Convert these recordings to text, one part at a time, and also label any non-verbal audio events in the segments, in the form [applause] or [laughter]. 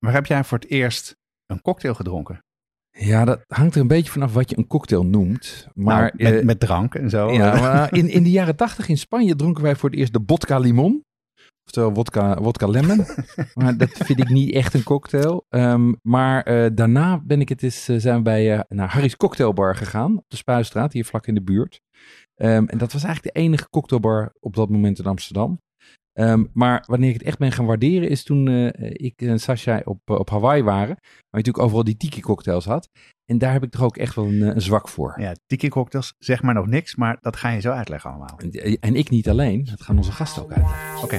waar heb jij voor het eerst een cocktail gedronken? Ja, dat hangt er een beetje vanaf wat je een cocktail noemt. Maar Nou, met, eh, met drank en zo. ja, [laughs] maar in, in de jaren tachtig in Spanje dronken wij voor het eerst de vodka limon. Oftewel vodka, vodka lemon. [laughs] maar dat vind ik niet echt een cocktail. Ehm, maar eh, daarna ben ik het eens, eh, zijn we bij naar Harry's Cocktailbar gegaan. Op de Spuistraat, hier vlak in de buurt. Ehm, en dat was eigenlijk de enige cocktailbar op dat moment in Amsterdam. Ehm, maar wanneer ik het echt ben gaan waarderen, is toen eh, ik en Sasha op, eh, op Hawaii waren. Waar je natuurlijk overal die tiki cocktails had. En daar heb ik toch ook echt wel een, eh, een zwak voor. Ja, tiki cocktails, zeg maar nog niks, maar dat ga je zo uitleggen allemaal. En, en ik niet alleen, dat gaan onze gasten ook uit. Oké.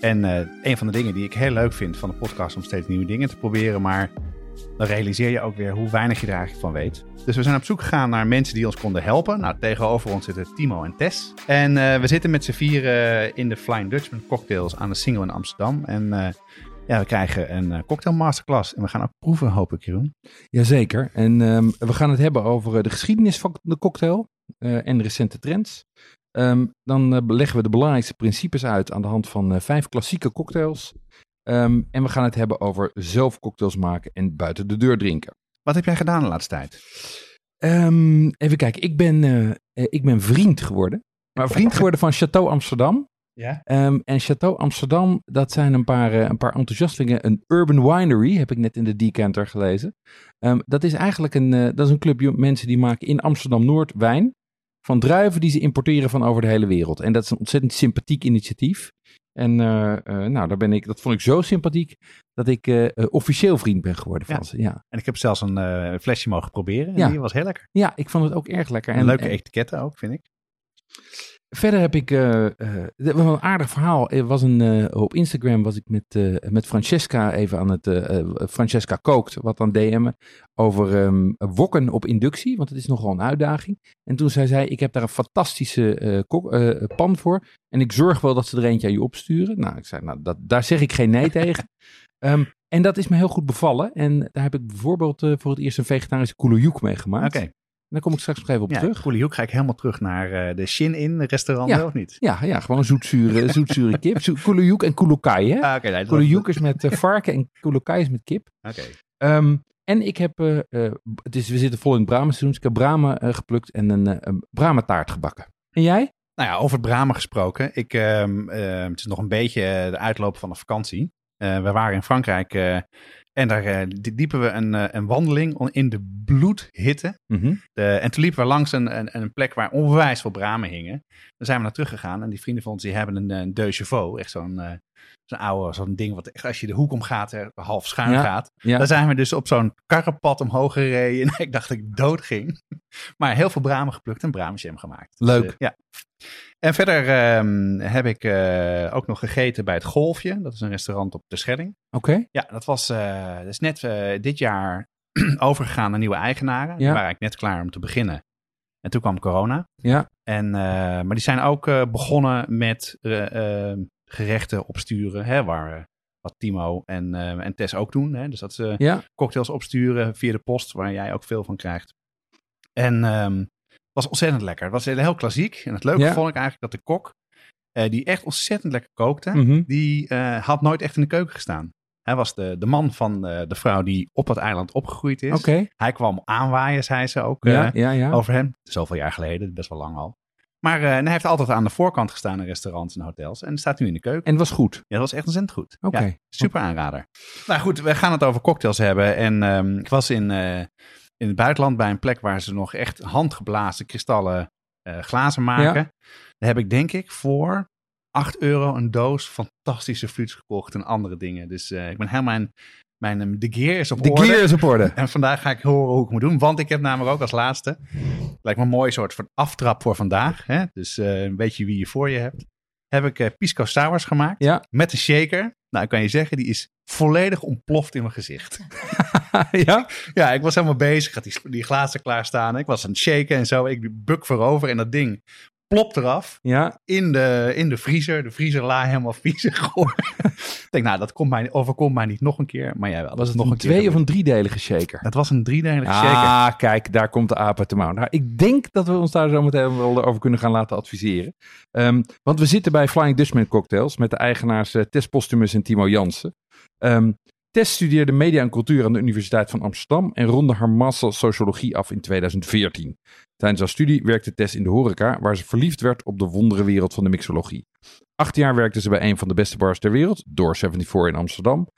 En eh, een van de dingen die ik heel leuk vind van de podcast om steeds nieuwe dingen te proberen, maar dan realiseer je ook weer hoe weinig je er eigenlijk van weet. Dus we zijn op zoek gegaan naar mensen die ons konden helpen. Nou, tegenover ons zitten Timo en Tess. En eh, we zitten met z'n vieren in de Flying Dutchman cocktails aan de Single in Amsterdam. En eh, ja, we krijgen een cocktail masterclass. En we gaan ook proeven, hoop ik, Jeroen. Jazeker. En ehm, we gaan het hebben over de geschiedenis van de cocktail en de recente trends. Ehm, dan eh, leggen we de belangrijkste principes uit aan de hand van eh, vijf klassieke cocktails. Ehm, en we gaan het hebben over zelf cocktails maken en buiten de deur drinken. Wat heb jij gedaan de laatste tijd? Ehm, even kijken, ik ben, eh, ik ben vriend geworden. Maar vriend geworden van Chateau Amsterdam. Ja? En Chateau Amsterdam, dat zijn een paar, een paar enthousiastelingen. Een urban winery, heb ik net in de decanter gelezen. Dat is eigenlijk een, dat is een clubje mensen die maken in Amsterdam-Noord wijn. Van druiven die ze importeren van over de hele wereld. En dat is een ontzettend sympathiek initiatief. En eh, eh, nou, daar ben ik, dat vond ik zo sympathiek dat ik eh, officieel vriend ben geworden van Ja. ze. Ja. En ik heb zelfs een flesje mogen proberen. En Ja. die was heel lekker. ja, ik vond het ook erg lekker. En En, leuke en- etiketten ook, vind ik. Verder heb ik eh, eh, was een aardig verhaal. Er was een, eh, op Instagram was ik met, met Francesca even aan het. Francesca kookt, wat aan DM'en. Over ehm, wokken op inductie. Want het is nogal een uitdaging. En toen zei zij: Ik heb daar een fantastische kok- pan voor. En ik zorg wel dat ze er eentje aan je opsturen. Nou, ik zei: Nou, dat, daar zeg ik geen nee tegen. [laughs] Ehm, en dat is me heel goed bevallen. En daar heb ik bijvoorbeeld voor het eerst een vegetarische koelojoek mee gemaakt. Oké. Daar kom ik straks nog even op Ja, terug. Hoek ga ik helemaal terug naar eh, de Shin In restaurant, Ja. of niet? Ja, ja gewoon zoetzure, [laughs] zoetzure kip. Zo- en koelokai, hè? Ah, nee, is met eh, varken en koelokai is met kip. Oké. Ehm, en ik heb, eh, het is, we zitten vol in het Brahma-seizoen, dus ik heb Brahma eh, geplukt en een, Brahma-taart gebakken. En jij? Nou ja, over het Bramen gesproken. Ik, ehm, ehm, het is nog een beetje de uitloop van de vakantie. We waren in Frankrijk en daar eh, die- liepen we een, eh, een wandeling in de bloedhitte. Mhm. De, en toen liepen we langs een, een, een plek waar onwijs veel bramen hingen. Daar zijn we naar terug gegaan. En die vrienden van ons die hebben een, een deux chevaux. Echt zo'n eh, zo'n oude zo'n ding wat echt als je de hoek omgaat, eh, half schuin Ja, gaat. ja. Daar zijn we dus op zo'n karrenpad omhoog gereden. [laughs] En ik dacht dat ik dood ging. Maar heel veel bramen geplukt en bramenjam gemaakt. Dus, Leuk. eh, ja. En verder ehm, heb ik eh, ook nog gegeten bij het Golfje. Dat is een restaurant op de Schelling. Oké. Ja, dat was eh, dat is net eh, dit jaar [clears throat] overgegaan naar nieuwe eigenaren. Die Ja. waren eigenlijk net klaar om te beginnen. En toen kwam corona. Ja. En, maar die zijn ook begonnen met eh, eh, gerechten opsturen. Hè, waar, wat Timo en, en Tess ook doen. Hè? Dus dat ze Ja. cocktails opsturen via de post, waar jij ook veel van krijgt. En ehm, was ontzettend lekker. Het was heel klassiek. En het leuke Ja. vond ik eigenlijk dat de kok, eh, die echt ontzettend lekker kookte, Mhm. die eh, had nooit echt in de keuken gestaan. Hij was de, de man van eh, de vrouw die op het eiland opgegroeid is. Hij kwam aanwaaien, zei ze ook Ja, ja, ja. over hem. Zoveel jaar geleden, best wel lang al. Maar hij heeft altijd aan de voorkant gestaan in restaurants en hotels. En staat nu in de keuken. En het was goed. Ja, dat was echt ontzettend goed. Oké. Ja, super aanrader. Nou goed, we gaan het over cocktails hebben. En ehm, ik was in, in het buitenland bij een plek waar ze nog echt handgeblazen kristallen eh, glazen maken. Daar heb ik denk ik voor 8 euro een doos fantastische fruits gekocht en andere dingen. Dus eh, ik ben helemaal mijn, mijn eh, de gear is op De orde. gear is op orde. [laughs] En vandaag ga ik horen hoe ik moet doen. Want ik heb namelijk ook als laatste. Lijkt me een mooi soort van aftrap voor vandaag. Hè? Dus eh, een beetje wie je voor je hebt. Heb ik pisco sours gemaakt. Ja. Met een shaker. Nou, ik kan je zeggen, die is volledig ontploft in mijn gezicht. [laughs] [laughs] ja? ja, ik was helemaal bezig. Ik had die, die glazen klaarstaan. Ik was aan het shaken en zo. Ik buk voorover en dat ding plopt eraf. Ja. In de, in de vriezer. De vriezer la helemaal [laughs] geworden. ik denk, nou, dat komt mij, overkomt mij niet nog een keer. Maar jij wel. Dat Was het nog een keer twee- of een driedelige shaker? Het was een driedelige shaker. Ah, kijk, daar komt de aap uit de mouw. Nou, ik denk dat we ons daar zo meteen wel over kunnen gaan laten adviseren. Ehm, want we zitten bij Flying Dutchman Cocktails met de eigenaars eh, Tess Postumus en Timo Jansen. Ehm, Tess studeerde media en cultuur aan de Universiteit van Amsterdam en ronde haar master sociologie af in 2014. Tijdens haar studie werkte Tess in de horeca, waar ze verliefd werd op de wonderenwereld van de mixologie. Acht jaar werkte ze bij een van de beste bars ter wereld, Door 74 in Amsterdam.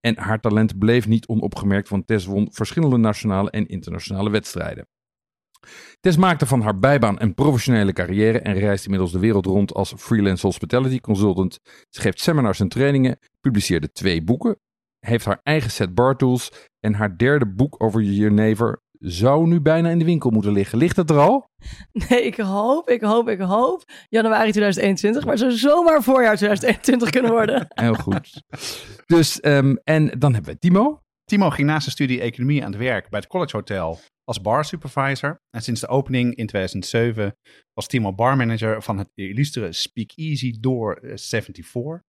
En haar talent bleef niet onopgemerkt, want Tess won verschillende nationale en internationale wedstrijden. Tess maakte van haar bijbaan een professionele carrière en reist inmiddels de wereld rond als freelance hospitality consultant. Ze geeft seminars en trainingen, publiceerde twee boeken, heeft haar eigen set bar tools en haar derde boek over jenever zou nu bijna in de winkel moeten liggen. Ligt het er al? Nee, ik hoop, ik hoop, ik hoop januari 2021. Maar zou zomaar voorjaar 2021 kunnen worden. [laughs] Heel goed. Dus, ehm, en dan hebben we Timo. Timo ging naast zijn studie economie aan het werk bij het College Hotel als bar supervisor. En sinds de opening in 2007 was Timo barmanager van het illustere Speakeasy Door eh, 74.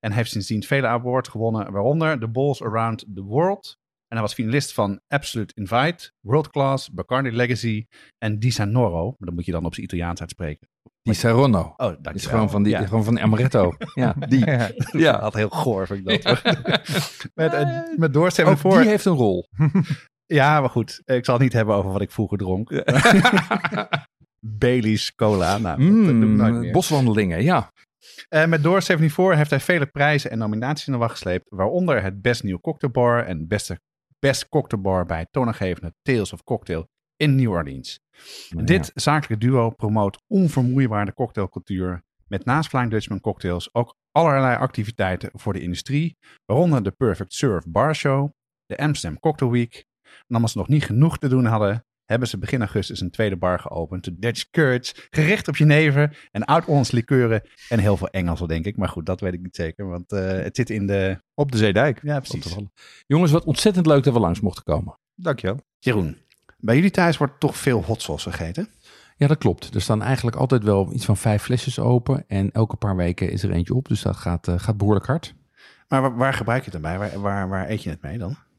En heeft sindsdien vele awards gewonnen, waaronder The Balls Around the World. En hij was finalist van Absolute Invite, World Class, Bacardi Legacy en Di Sanoro. Maar dat moet je dan op zijn Italiaans uitspreken. Die Saronno. Oh, dat is gewoon van, die, Ja. gewoon van Amaretto. [laughs] Ja, die. Ja, had heel goor vind ik dat. [laughs] met, eh, met Door Ook 74. die heeft een rol. [laughs] Ja, maar goed. Ik zal het niet hebben over wat ik vroeger dronk. Bailey's Cola. Nou, dat doe ik nooit Mm, meer. boswandelingen, ja. Eh, met Door 74 heeft hij vele prijzen en nominaties in de wacht gesleept. Waaronder het Best Nieuw Cocktailbar en beste Best Cocktailbar bij het toonaangevende Tales of Cocktail in New Orleans. Dit zakelijke duo promoot onvermoeibare cocktailcultuur. Met naast Flying Dutchman cocktails ook allerlei activiteiten voor de industrie. Waaronder de Perfect Serve Bar Show, de Amsterdam Cocktail Week. En als ze nog niet genoeg te doen hadden, hebben ze begin augustus een tweede bar geopend. De Dutch Courage, gericht op jenever en oud-Hollands likeuren. En heel veel Engelse, denk ik. Maar goed, dat weet ik niet zeker, want eh, het zit in de... Op de Zeedijk. Ja, precies. Jongens, wat ontzettend leuk dat we langs mochten komen. Dankjewel. Jeroen, bij jullie thuis wordt toch veel hot sauce gegeten? Ja, dat klopt. Er staan eigenlijk altijd wel iets van vijf flesjes open. En elke paar weken is er eentje op. Dus dat gaat, eh, gaat behoorlijk hard. Maar waar, waar gebruik je het dan bij? Waar, waar, waar eet je het mee dan?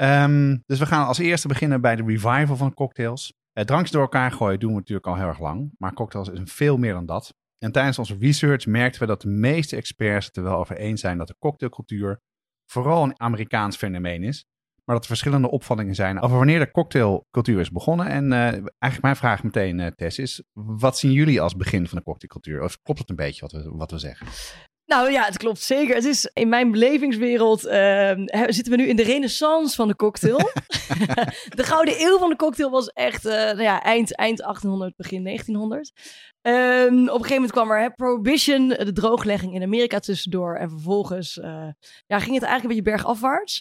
Ehm, dus we gaan als eerste beginnen bij de revival van cocktails. Uh, drankjes door elkaar gooien doen we natuurlijk al heel erg lang. Maar cocktails is veel meer dan dat. En tijdens onze research merkten we dat de meeste experts het er wel over eens zijn dat de cocktailcultuur vooral een Amerikaans fenomeen is. Maar dat er verschillende opvattingen zijn over wanneer de cocktailcultuur is begonnen. En eh, eigenlijk mijn vraag meteen, eh, Tess, is wat zien jullie als begin van de cocktailcultuur? Of klopt het een beetje wat we, wat we zeggen? Nou ja, het klopt zeker. Het is in mijn belevingswereld ehm, zitten we nu in de renaissance van de cocktail. [laughs] de gouden eeuw van de cocktail was echt eh, nou ja, eind, eind 1800, begin 1900. Ehm, op een gegeven moment kwam er prohibition, de drooglegging in Amerika tussendoor. En vervolgens eh, ja, ging het eigenlijk een beetje bergafwaarts.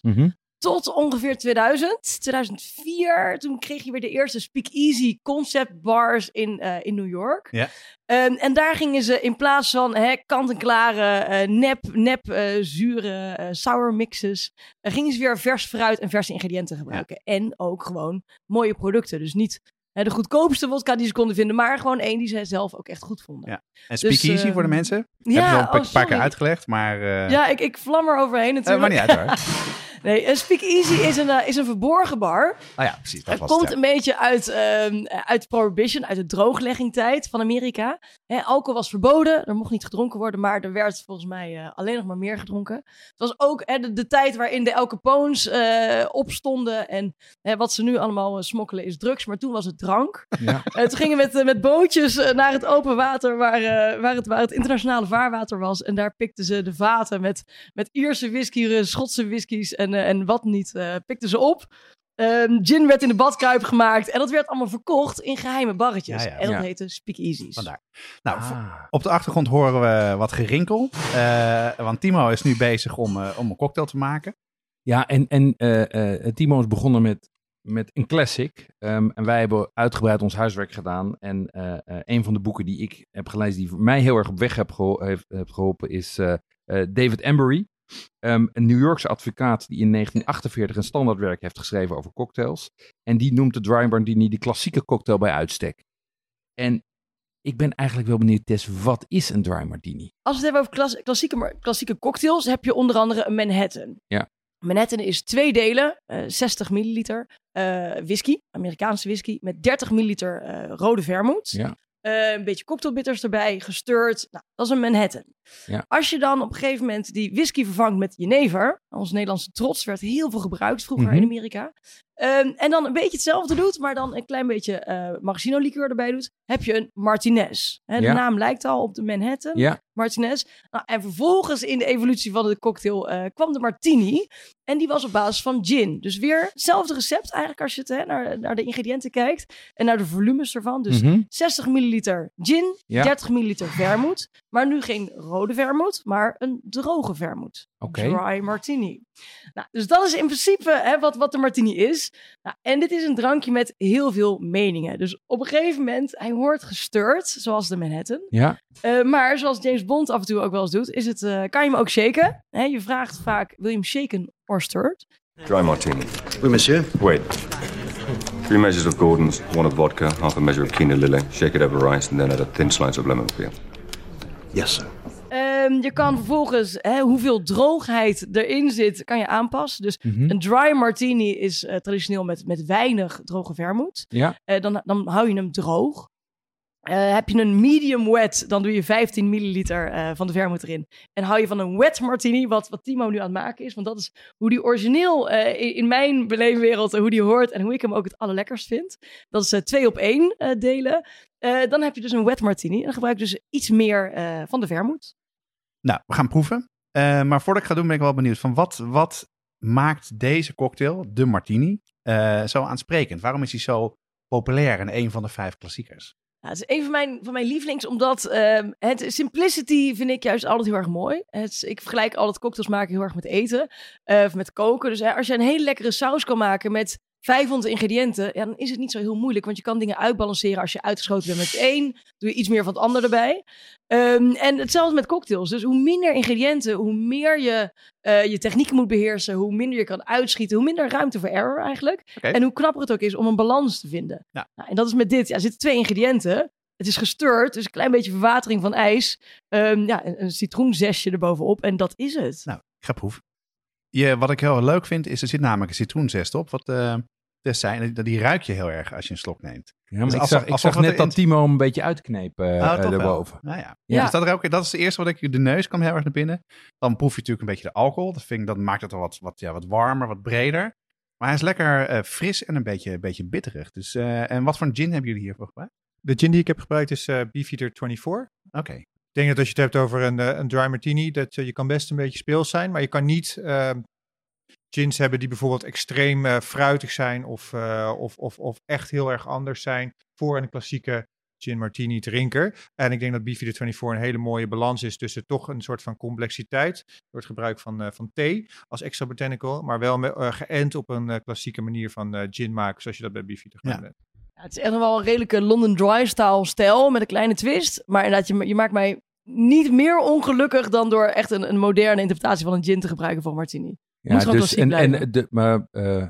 Tot ongeveer 2000, 2004. Toen kreeg je weer de eerste speakeasy concept bars in, eh, in New York. Ja. Ehm, en daar gingen ze in plaats van hè, kant-en-klare, eh, nep, nep eh, zure sour mixes, gingen ze weer vers fruit en verse ingrediënten gebruiken. En ook gewoon mooie producten. Dus niet hè, de goedkoopste wodka die ze konden vinden, maar gewoon één die ze zelf ook echt goed vonden. Ja. En speakeasy Dus, voor de mensen? Ja, Heb je al een oh, paar- keer uitgelegd, maar... Ja, ik, ik vlam er overheen natuurlijk. maar niet uit hoor. [laughs] Nee, een speakeasy is een, eh, is een verborgen bar. Oh ja, precies. Dat Het was komt het. een beetje uit, ehm, uit Prohibition, uit de droogleggingtijd van Amerika. Hè, alcohol was verboden, er mocht niet gedronken worden, maar er werd volgens mij eh, alleen nog maar meer gedronken. Het was ook hè, de, de tijd waarin de El Capones eh, opstonden en hè, wat ze nu allemaal smokkelen is drugs, maar toen was het drank. Ja. [laughs] Toen gingen we met, met bootjes naar het open water waar, waar, het, waar het internationale vaarwater was. En daar pikten ze de vaten met, met Ierse whisky, Schotse whiskies en, eh, en wat niet, eh, pikten ze op. Ehm, gin werd in de badkuip gemaakt en dat werd allemaal verkocht in geheime barretjes. Ja, ja. En dat Ja. heette speakeasies. Vandaar. Nou, Ah. op de achtergrond horen we wat gerinkel. Eh, want Timo is nu bezig om, om een cocktail te maken. Ja, en, en eh, eh, Timo is begonnen met, met een classic. Ehm, en wij hebben uitgebreid ons huiswerk gedaan. En eh, eh, een van de boeken die ik heb gelezen, die voor mij heel erg op weg heb geho- heeft, heeft geholpen, is eh, eh, David Embury. Ehm, een New Yorkse advocaat die in 1948 een standaardwerk heeft geschreven over cocktails. En die noemt de Dry Martini de klassieke cocktail bij uitstek. En ik ben eigenlijk wel benieuwd, Tess, wat is een Dry Martini? Als we het hebben over klas- klassieke, klassieke cocktails, heb je onder andere een Manhattan. Ja. Manhattan is twee delen, eh, 60 milliliter eh, whisky, Amerikaanse whisky, met 30 milliliter eh, rode vermoed. Ja. Eh, een beetje cocktailbitters erbij, gestuurd. Nou, dat is een Manhattan. Ja. Als je dan op een gegeven moment die whisky vervangt met jenever, ons Nederlandse trots werd heel veel gebruikt vroeger Mhm. in Amerika. Ehm, en dan een beetje hetzelfde doet, maar dan een klein beetje eh maraschino liqueur erbij doet, heb je een Martinez. Hè, de Ja. naam lijkt al op de Manhattan. Ja, Martinez. Nou, en vervolgens in de evolutie van de cocktail eh, kwam de martini. En die was op basis van gin. Dus weer hetzelfde recept eigenlijk als je het, hè, naar, naar de ingrediënten kijkt. En naar de volumes ervan. Dus Mhm. 60 milliliter gin, Ja. 30 milliliter vermoed. Maar nu geen rode vermoed, maar een droge vermoed. Oké. Dry martini. Nou, dus dat is in principe hè, wat, wat de martini is. Nou, en dit is een drankje met heel veel meningen. Dus op een gegeven moment, hij wordt gestuurd, zoals de Manhattan. ja. Eh, maar zoals James Bond af en toe ook wel eens doet, is het, eh, kan je hem ook shaken. Hè, je vraagt vaak, wil je hem shaken or stirred? Dry martini. Oui, monsieur. Wait. Three measures of Gordon's, one of vodka, half a measure of Kina Lily. Shake it over rice, and then add a thin slice of lemon peel. Yes, sir. Ehm, je kan vervolgens hè, hoeveel droogheid erin zit, kan je aanpassen. Dus Mhm. een dry martini is eh, traditioneel met, met weinig droge vermoed. Ja. Eh, dan, dan hou je hem droog. Eh, heb je een medium wet, dan doe je 15 milliliter eh, van de vermoed erin. En hou je van een wet martini, wat, wat Timo nu aan het maken is. Want dat is hoe die origineel eh, in, mijn beleefwereld, hoe die hoort en hoe ik hem ook het allerlekkerst vind. Dat is twee op één delen. Dan heb je dus een wet martini. En dan gebruik je dus iets meer van de vermoed. Nou, we gaan proeven. Maar voordat ik ga doen ben ik wel benieuwd van wat, wat maakt deze cocktail, de martini, zo aansprekend? Waarom is hij zo populair en een van de vijf klassiekers? Ja, het is een van mijn, van mijn lievelings, omdat ehm, het simplicity vind ik juist altijd heel erg mooi. Het, ik vergelijk altijd cocktails maken heel erg met eten, eh, of met koken. Dus hè, als je een hele lekkere saus kan maken met 500 ingrediënten, ja, dan is het niet zo heel moeilijk. Want je kan dingen uitbalanceren als je uitgeschoten bent met één. Doe je iets meer van het ander erbij. Ehm, en hetzelfde met cocktails. Dus hoe minder ingrediënten, hoe meer je eh, je technieken moet beheersen, hoe minder je kan uitschieten, hoe minder ruimte voor error eigenlijk. En hoe knapper het ook is om een balans te vinden. Ja. Nou, en dat is met dit. Ja, er zitten twee ingrediënten. Het is gestuurd, dus een klein beetje verwatering van ijs. Ehm, ja, een, een citroenzesje erbovenop en dat is het. Nou, ik ga proeven. Je, wat ik heel leuk vind, is er zit namelijk een citroenzest op. Wat eh zei, en die, die ruik je heel erg als je een slok neemt. Ja, maar Dus ik zag, ik zag het net in- dat Timo hem een beetje uitkneep eh Oh. Nou ja. Ja. Dus dat, er ook, dat is het eerste wat ik... De neus kwam heel erg naar binnen. Dan proef je natuurlijk een beetje de alcohol. Dat, vind ik, dat maakt het wel wat, wat, ja, wat warmer, wat breder. Maar hij is lekker eh, fris en een beetje, een beetje bitterig. Dus, eh, en wat voor een gin hebben jullie hiervoor gebruikt? De gin die ik heb gebruikt is eh Beefeater 24. Oké. Ik denk dat als je het hebt over een, eh, een dry martini, dat eh, je kan best een beetje speels zijn, maar je kan niet eh, gins hebben die bijvoorbeeld extreem eh, fruitig zijn of, of, of, of echt heel erg anders zijn voor een klassieke gin martini drinker. En ik denk dat Beefy de 24 een hele mooie balans is tussen toch een soort van complexiteit door het gebruik van, van thee als extra botanical, maar wel me- geënt op een klassieke manier van gin maken, zoals je dat bij Beefy te Ja. bent. Ja, het is echt nog wel een redelijke London Dry style stijl met een kleine twist. Maar inderdaad, je, je maakt mij niet meer ongelukkig dan door echt een, een moderne interpretatie van een gin te gebruiken voor martini. Ja, dus en, de, maar eh,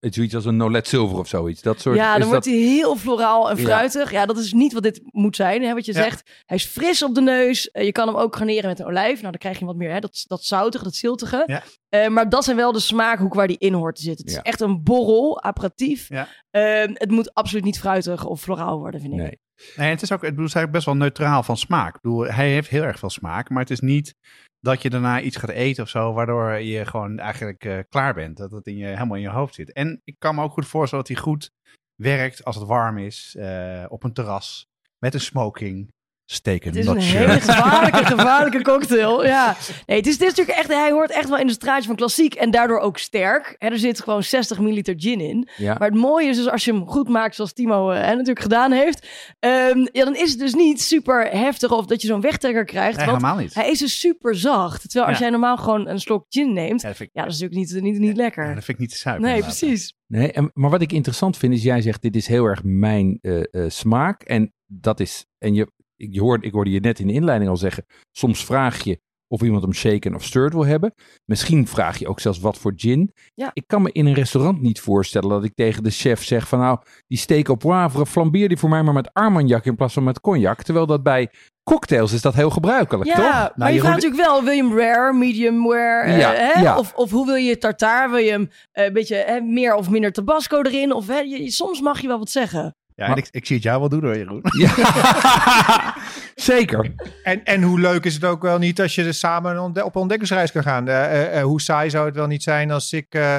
zoiets als een Nolet Silver of zoiets. Dat soort. ja, is dan wordt dat, hij heel floraal en fruitig. Ja. dat is niet wat dit moet zijn, hè, wat je Ja. zegt. Hij is fris op de neus. Eh, je kan hem ook garneren met een olijf. Nou, dan krijg je wat meer hè, dat, dat zoutige, dat ziltige. Ja. Eh, maar dat zijn wel de smaakhoek waar die in hoort te zitten. Het Ja. is echt een borrel, aperitief. Ja. Eh, het moet absoluut niet fruitig of floraal worden, vind ik. nee. Nee, het is ook, ik bedoel, het is eigenlijk best wel neutraal van smaak. Ik bedoel, hij heeft heel erg veel smaak, maar het is niet dat je daarna iets gaat eten of zo, waardoor je gewoon eigenlijk eh, klaar bent. Dat het in je, helemaal in je hoofd zit. En ik kan me ook goed voorstellen dat hij goed werkt als het warm is, eh, op een terras, met een smoking. Steak Het is een hele [laughs] gevaarlijke, gevaarlijke cocktail. Ja. Nee, het is, dit is natuurlijk echt, hij hoort echt wel in het straatje van klassiek en daardoor ook sterk. Hè, er zit gewoon 60 milliliter gin in. Ja. Maar het mooie is dus als je hem goed maakt, zoals Timo eh, hè, natuurlijk gedaan heeft. ehm, ja, dan is het dus niet super heftig of dat je zo'n wegtrekker krijgt. Nee, want helemaal niet. hij is dus super zacht. Terwijl als Ja. jij normaal gewoon een slok gin neemt, Ja, dat ik, ja, dat is natuurlijk niet, niet, niet lekker. ja, dat vind ik niet te zuipen. nee, inderdaad. precies. Nee, en, maar wat ik interessant vind is, jij zegt dit is heel erg mijn eh, eh, smaak. En dat is, en je, je hoort, ik hoorde je net in de inleiding al zeggen, soms vraag je of iemand hem shaken of stirred wil hebben. Misschien vraag je ook zelfs wat voor gin. Ja. Ik kan me in een restaurant niet voorstellen dat ik tegen de chef zeg van nou, die steak op poivre, flambeer die voor mij maar met Armagnac in plaats van met cognac. Terwijl dat bij cocktails is dat heel gebruikelijk, Ja, toch? maar Nou, je je vraagt natuurlijk wel, wil je hem rare, medium rare? eh, hè? ja. Of, of hoe wil je tartaar? Wil je hem eh, een beetje hè, meer of minder tabasco erin? Of hè, je, soms mag je wel wat zeggen. Ja, en ik, ik zie het jou wel doen hoor, Jeroen. [laughs] [laughs] Ja. Zeker. En, en hoe leuk is het ook wel niet als je er samen ontde- op ontdekkingsreis kan gaan? Eh, eh, eh, hoe saai zou het wel niet zijn als ik eh,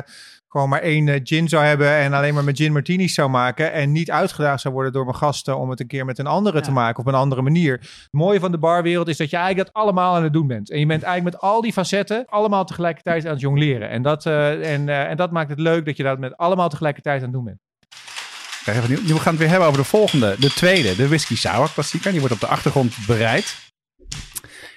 gewoon maar één gin zou hebben en alleen maar mijn gin martinis zou maken en niet uitgedaagd zou worden door mijn gasten om het een keer met een andere te maken op een andere manier. Het mooie van de barwereld is dat je eigenlijk dat allemaal aan het doen bent. En je bent eigenlijk met al die facetten allemaal tegelijkertijd aan het jongleren. En dat, eh, en, eh, en dat maakt het leuk dat je dat met allemaal tegelijkertijd aan het doen bent. Nu gaan we het weer hebben over de volgende, de tweede, de Whisky Sour klassieker. Die wordt op de achtergrond bereid.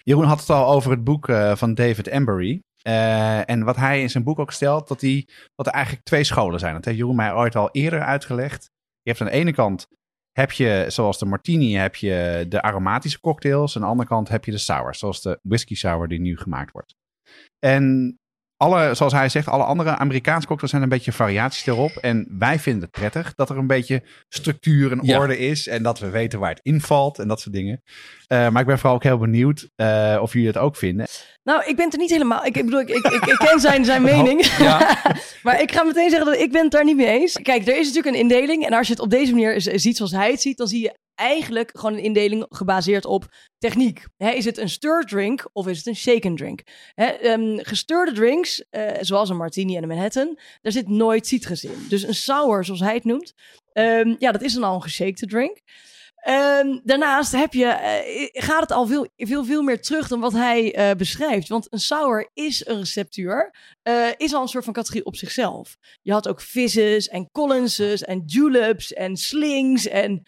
Jeroen had het al over het boek eh, van David Embury. Eh, en wat hij in zijn boek ook stelt, dat, die, er eigenlijk twee scholen zijn. Dat heeft Jeroen mij ooit al eerder uitgelegd. Je hebt aan de ene kant, heb je, zoals de martini, heb je de aromatische cocktails. Aan de andere kant heb je de sours, zoals de whisky sour die nu gemaakt wordt. En alle, zoals hij zegt, alle andere Amerikaanse cocktails zijn een beetje variaties erop. En wij vinden het prettig dat er een beetje structuur en Ja. orde is. En dat we weten waar het invalt en dat soort dingen. Eh, maar ik ben vooral ook heel benieuwd eh, of jullie het ook vinden. Nou, ik ben het er niet helemaal. Ik, ik bedoel, ik, ik, ik, ik ken zijn, zijn [laughs] mening. Ja. [laughs] maar ik ga meteen zeggen dat ik ben het daar niet mee eens. Kijk, er is natuurlijk een indeling. En als je het op deze manier ziet zoals hij het ziet, dan zie je eigenlijk gewoon een indeling gebaseerd op techniek. Is het een stir drink of is het een shaken drink? Hè, ehm, drinks, eh, zoals een martini en een Manhattan, daar zit nooit citrus in. Dus een sour, zoals hij het noemt, ehm, ja, dat is dan al een geshakte drink. Ehm, daarnaast heb je, eh, gaat het al veel, veel, veel meer terug dan wat hij eh, beschrijft. Want een sour is een receptuur, eh, is al een soort van categorie op zichzelf. Je had ook fizzes en collinses en juleps en slings en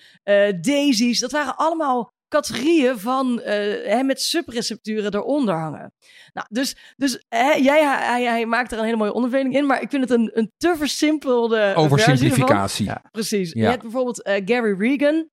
daisies. Dat waren allemaal categorieën van hè, met subrecepturen eronder hangen. Nou, dus dus hè, jij hij, hij maakt er een hele mooie onderverdeling in, maar ik vind het een, een te versimpelde. Oversimplificatie. Ja. Precies. Ja. Je hebt bijvoorbeeld Gary Regan.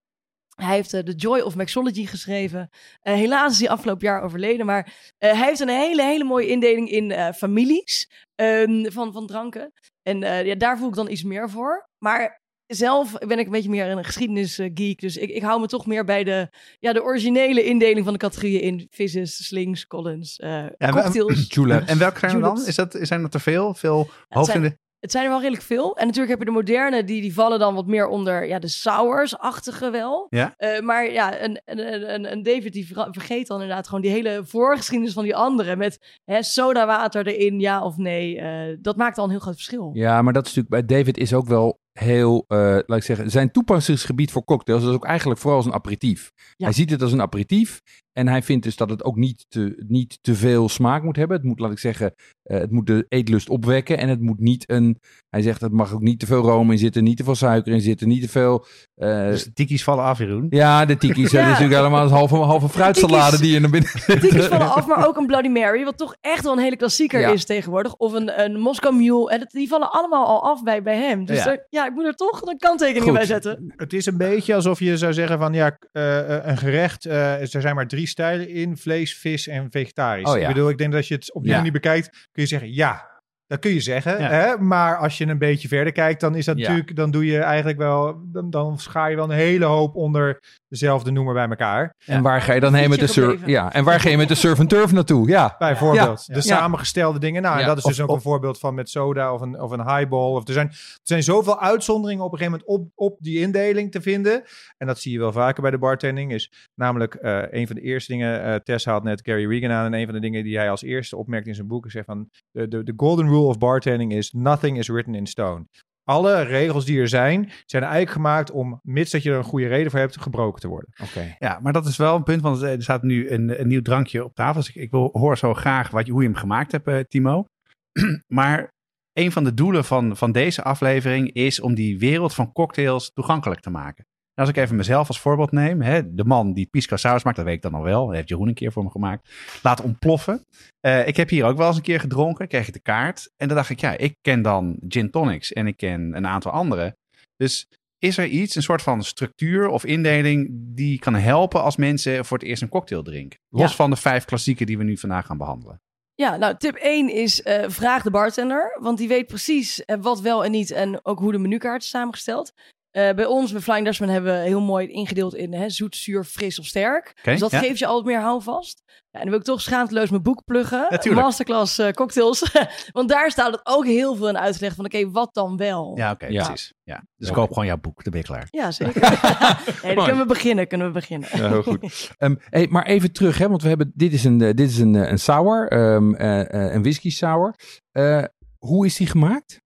Hij heeft eh, The Joy of Mixology geschreven. Eh, helaas is hij afgelopen jaar overleden. Maar eh, hij heeft een hele, hele mooie indeling in families ehm, van, van dranken. En ja, daar voel ik dan iets meer voor. Maar zelf ben ik een beetje meer een geschiedenisgeek. Dus ik, ik hou me toch meer bij de, ja, de originele indeling van de categorieën in. Fizzes, slings, collins, maar- cocktails. [laughs] Julep. En welke zijn er dan? [laughs] Is dat, zijn dat er veel? Veel het hoofd in de... Het zijn er wel redelijk veel. En natuurlijk heb je de moderne, die, die vallen dan wat meer onder ja, de sours-achtige wel. Ja. Eh, maar ja, een, een, een, een David die ver- vergeet dan inderdaad gewoon die hele voorgeschiedenis van die andere. Met hè, sodawater erin, ja of nee. Eh, dat maakt al een heel groot verschil. Ja, maar dat is natuurlijk bij David is ook wel heel, eh, laat ik zeggen, zijn toepassingsgebied voor cocktails is ook eigenlijk vooral als een aperitief. Ja. Hij ziet het als een aperitief en hij vindt dus dat het ook niet te, niet te veel smaak moet hebben. Het moet, laat ik zeggen, eh, het moet de eetlust opwekken. En het moet niet een. Hij zegt het mag ook niet te veel room in zitten, niet te veel suiker in zitten, niet te veel. eh, Dus de tikkies vallen af, Jeroen. ja, de tiki's. Ja. Dat is natuurlijk allemaal een halve, halve fruitsalade Tikkies. die je naar binnen. Tikjes vallen af, maar ook een Bloody Mary, wat toch echt wel een hele klassieker Ja. is tegenwoordig. Of een, een Moscow Mule. En dat, die vallen allemaal al af bij, bij hem. Dus Ja. ik moet er toch een kanttekening Goed. bij zetten. Het is een beetje alsof je zou zeggen van ja, eh, een gerecht, eh, er zijn maar drie stijlen in, vlees, vis en vegetarisch. Oh ja. Ik bedoel, ik denk dat als je het op die Ja. manier bekijkt, kun je zeggen ja, dat kun je zeggen. Ja. Hè? Maar als je een beetje verder kijkt, dan is dat natuurlijk, dan doe je eigenlijk wel, dan, dan schaar je wel een hele hoop onder dezelfde noemer bij elkaar. En waar ga je dan heen met de surf? Ja, en waar ga je met de surf and turf naartoe? Ja. Bijvoorbeeld. Ja. De Ja. samengestelde dingen. Nou, en dat is dus Of- ook of- een voorbeeld van met soda of een, of een highball. Of er, zijn, er zijn zoveel uitzonderingen op een gegeven moment op, op die indeling te vinden. En dat zie je wel vaker bij de bartending. Is namelijk eh, een van de eerste dingen. eh Tess haalt net Gary Regan aan. En een van de dingen die hij als eerste opmerkt in zijn boek. Is zegt van de, de, de golden rule of bartending is nothing is written in stone. Alle regels die er zijn, zijn eigenlijk gemaakt om, mits dat je er een goede reden voor hebt, gebroken te worden. Oké. Ja, maar dat is wel een punt, want er staat nu een, een nieuw drankje op tafel. Dus ik, ik wil, hoor zo graag wat je, hoe je hem gemaakt hebt, eh, Timo. [clears throat] maar een van de doelen van, van deze aflevering is om die wereld van cocktails toegankelijk te maken. En als ik even mezelf als voorbeeld neem, hè, de man die pisco saus maakt, dat weet ik dan al wel, dat heeft Jeroen een keer voor me gemaakt, laat ontploffen. Eh, ik heb hier ook wel eens een keer gedronken, kreeg ik de kaart. En dan dacht ik, ja, ik ken dan gin tonics en ik ken een aantal andere. Dus is er iets, een soort van structuur of indeling die kan helpen als mensen voor het eerst een cocktail drinken? Los Ja. van de vijf klassieken die we nu vandaag gaan behandelen. Ja, nou, tip 1 is eh, vraag de bartender. Want die weet precies eh, wat wel en niet en ook hoe de menukaart is samengesteld. Eh, bij ons, bij Flying Dutchman, hebben we heel mooi ingedeeld in hè, zoet, zuur, fris of sterk. Dus dat ja. geeft je altijd meer houvast. Ja, en dan wil ik toch schaamteloos mijn boek pluggen. Natuurlijk. Masterclass eh, cocktails. [laughs] Want daar staat het ook heel veel in uitgelegd van, oké, wat dan wel? Ja, oké, Ja. precies. Ja. Dus Ja. koop gewoon jouw boek, dan ben je klaar. Ja, zeker. [laughs] dan kunnen we beginnen, kunnen we beginnen. Ja, heel goed. Ehm, hey, maar even terug, hè, want we hebben, dit is een, eh, dit is een, een sour, ehm, eh, eh, een whisky sour. Eh, hoe is die gemaakt?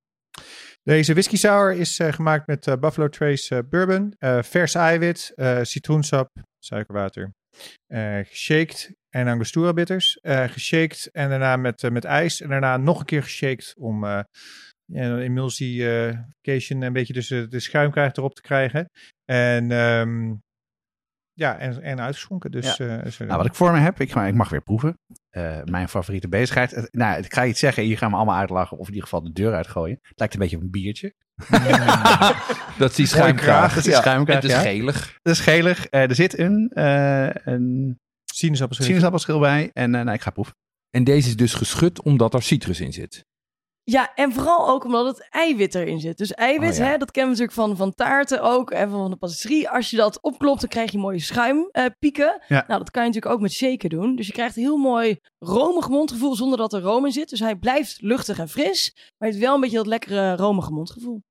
Deze whisky sour is eh, gemaakt met eh, Buffalo Trace eh, bourbon, vers eiwit, citroensap, suikerwater, geshaked en angostura bitters. geshaked en daarna met, met ijs en daarna nog een keer geshaked om ja, een emulsification een beetje dus de, de schuim krijgt erop te krijgen. En ehm, ja, en, en uitgeschonken. Dus, eh, zo- Nou, wat ik voor me heb, ik, ga, ik mag weer proeven. Eh, mijn favoriete bezigheid. Nou, ik ga iets zeggen, hier gaan we allemaal uitlachen. Of in ieder geval de deur uitgooien. Het lijkt een beetje op een biertje. [laughs] Dat is die schuimkraag. dat is schuimkraag, Het is ja. gelig. Het is gelig. Eh, er zit een, eh een sinaasappelschil. sinaasappelschil bij. En eh, nou, ik ga proeven. En deze is dus geschud omdat er citrus in zit. Ja, en vooral ook omdat het eiwit erin zit. Dus eiwit, Oh, ja. hè, dat kennen we natuurlijk van, van taarten ook en van de patisserie. Als je dat opklopt, dan krijg je mooie schuimpieken. Ja. Nou, dat kan je natuurlijk ook met shaken doen. Dus je krijgt een heel mooi romig mondgevoel zonder dat er room in zit. Dus hij blijft luchtig en fris, maar je hebt wel een beetje dat lekkere romige mondgevoel.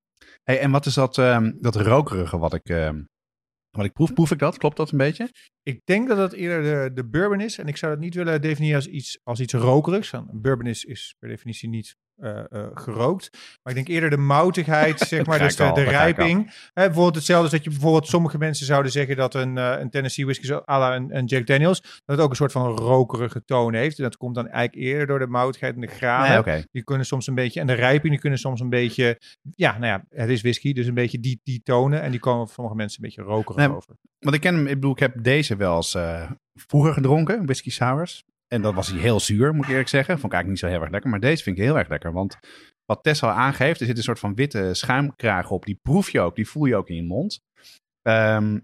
Hey, en wat is dat, ehm, dat rokerige wat ik, ehm, wat ik proef? Proef ik dat? Klopt dat een beetje? Ik denk dat het eerder de, de bourbon is. En ik zou dat niet willen definiëren als iets, als iets rokerigs. Want Een bourbon is, is per definitie niet eh, gerookt. Maar ik denk eerder de moutigheid, [laughs] zeg maar. dus de, rijping. Hè, bijvoorbeeld hetzelfde als dat je bijvoorbeeld sommige mensen zouden zeggen dat een, eh, een Tennessee whisky zo à la een, een Jack Daniels, dat het ook een soort van rokerige toon heeft. En dat komt dan eigenlijk eerder door de moutigheid en de graden. Nee. Die kunnen soms een beetje, en de rijping, die kunnen soms een beetje, ja, nou ja, het is whisky, dus een beetje die, die tonen. En die komen voor sommige mensen een beetje rokerig Nee, over. Want ik ken hem, ik bedoel, ik heb deze wel eens vroeger gedronken, whisky sours. En dat was hij heel zuur, moet ik eerlijk zeggen. Vond ik eigenlijk niet zo heel erg lekker. Maar deze vind ik heel erg lekker. Want wat Tess al aangeeft, er zit een soort van witte schuimkraag op. Die proef je ook, die voel je ook in je mond. Ehm,